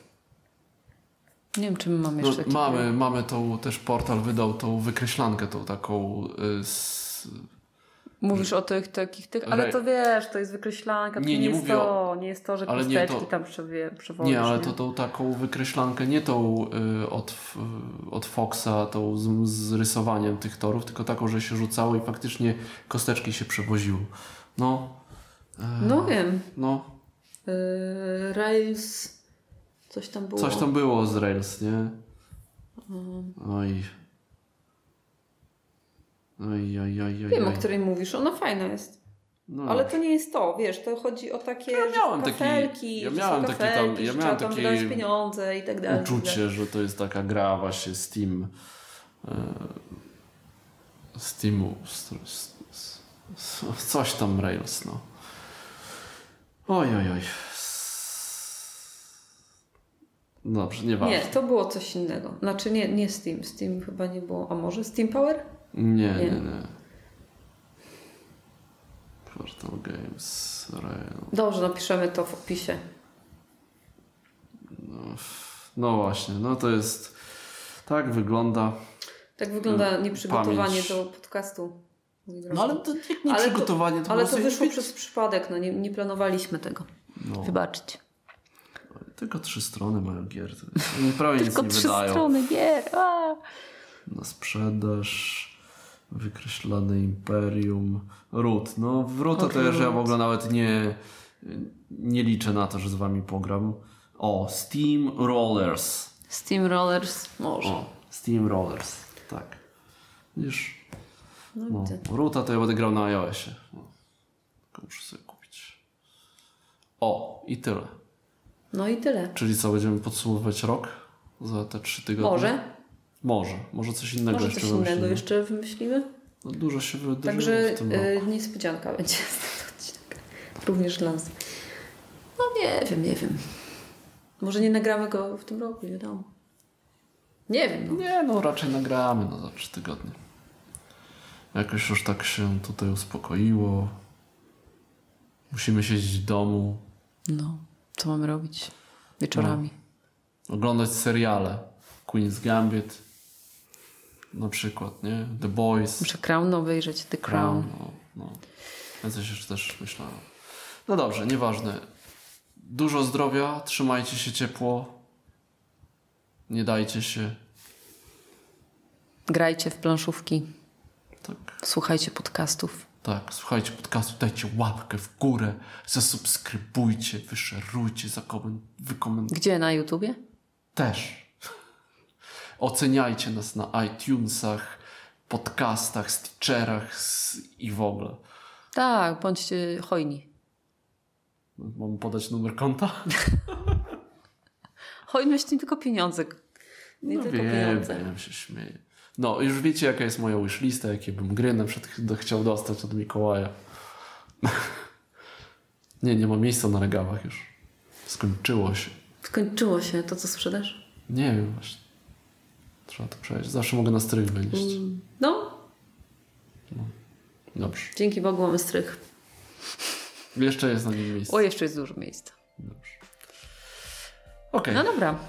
B: Nie wiem, czy my mamy
A: No,
B: jeszcze takie
A: mamy, mamy tą, też portal wydał tą wykreślankę, tą taką y, z...
B: Mówisz o tych takich, tych, ale to wiesz, to jest wykreślanka, to
A: Nie,
B: nie,
A: nie
B: jest to, nie jest to, że
A: ale nie
B: kosteczki
A: to-
B: tam przewie, przewozisz,
A: Nie, ale to tą taką wykreślankę, nie tą y, od, f- od Foxa, tą z, z rysowaniem tych torów, tylko taką, że się rzucało i faktycznie kosteczki się przewoziło. No. e,
B: No wiem.
A: No.
B: Yy, Rails Coś tam było.
A: Coś tam było z Rails, nie? Oj. Oj, oj, oj, oj.
B: Wiem, o której mówisz. Ona fajna jest.
A: No,
B: Ale to nie jest to, wiesz, to chodzi o takie
A: Ja miałem taki-
B: kafelki,
A: ja
B: że
A: miałem taki tam- ja miałem
B: tam
A: takie
B: pieniądze i tak dalej. tak
A: uczucie, że to jest taka gra właśnie Steam. E, Steamu. Coś tam Rails, no. Oj, oj, oj. Dobrze, nieważne.
B: Nie, to było coś innego. Znaczy nie, nie Steam. Steam chyba nie było. A może Steam Power?
A: Nie, nie,
B: Nie.
A: nie. Portal Games, Rail.
B: Dobrze, napiszemy to w opisie.
A: No właśnie, no to jest. Tak wygląda.
B: Tak wygląda nieprzygotowanie
A: Pamięć.
B: do podcastu.
A: No ale to jak nie
B: Ale to-
A: przygotowanie, to,
B: Ale
A: po
B: to wyszło
A: nie-
B: przez przypadek, no nie, nie planowaliśmy tego.
A: No,
B: Wybaczcie.
A: Tylko trzy strony mają gier. prawie nic
B: Tylko
A: nie
B: trzy
A: wydają.
B: strony gier. A.
A: Na sprzedaż, wykreślone imperium, ród. No w Ruta
B: Och,
A: to już ja w ogóle nawet nie, nie liczę na to, że z wami pogram. O, Steam Rollers.
B: Steam Rollers może.
A: O, Steam Rollers. Tak. Widzisz,
B: No,
A: no. Ruta to ja będę grał na iOSie. No. Muszę sobie kupić. O, i tyle.
B: No i tyle.
A: Czyli co, będziemy podsumowywać rok za te trzy tygodnie?
B: Może.
A: Może. Może coś innego
B: Może
A: jeszcze
B: coś innego
A: wymyślimy.
B: jeszcze wymyślimy.
A: No, dużo się wydarzyło
B: Także
A: w tym roku.
B: y, niespodzianka będzie z tego odcinka. Również dla nas. No nie wiem, nie wiem. Może nie nagramy go w tym roku, nie wiadomo. Nie wiem. No.
A: Nie, no raczej nagramy no, za trzy tygodnie. Jakoś już tak się tutaj uspokoiło. Musimy siedzieć w domu,
B: no, co mamy robić wieczorami?
A: oglądać seriale. Queen's Gambit na przykład, nie? The Boys.
B: Muszę Crown obejrzeć, The Crown.
A: No, no. Ja coś jeszcze też myślałem. No dobrze, nieważne. Dużo zdrowia, trzymajcie się ciepło. Nie dajcie się.
B: Grajcie w planszówki,
A: Tak.
B: słuchajcie podcastów.
A: Tak, słuchajcie podcastu, dajcie łapkę w górę, zasubskrybujcie, wyszerujcie, wykomentujcie.
B: Gdzie? Na YouTubie?
A: Też. Oceniajcie nas na iTunesach, podcastach, Stitcherach i w ogóle.
B: Tak, bądźcie hojni.
A: Mam podać numer konta?
B: Hojność nie tylko pieniądze. Nie
A: no
B: tylko
A: wiem,
B: pieniądze.
A: wiem, się śmieję. No, już wiecie jaka jest moja wishlista, jakie bym gry na przykład ch- chciał dostać od Mikołaja. nie, nie ma miejsca na regałach już. Skończyło się.
B: Skończyło się to, co sprzedasz?
A: Nie wiem właśnie. Trzeba to przejść. Zawsze mogę na strych wynieść.
B: No,
A: Dobrze.
B: dzięki Bogu mamy strych.
A: Jeszcze jest na nim miejsce.
B: O, jeszcze jest dużo miejsca.
A: Dobrze. Okej.
B: No dobra.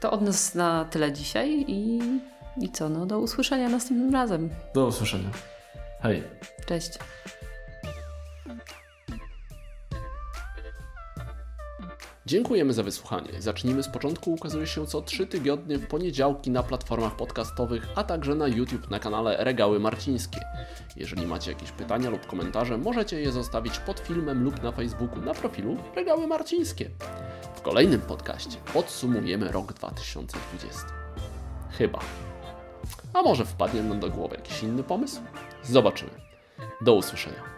B: To od nas na tyle dzisiaj i, i co? No do usłyszenia następnym razem.
A: Do usłyszenia. Hej.
B: Cześć.
A: Dziękujemy za wysłuchanie. Zacznijmy z początku ukazuje się co 3 tygodnie w poniedziałki na platformach podcastowych, a także na YouTube na kanale Regały Marcińskie. Jeżeli macie jakieś pytania lub komentarze, możecie je zostawić pod filmem lub na Facebooku na profilu Regały Marcińskie. W kolejnym podcaście podsumujemy rok 2020. Chyba. A może wpadnie nam do głowy jakiś inny pomysł? Zobaczymy. Do usłyszenia.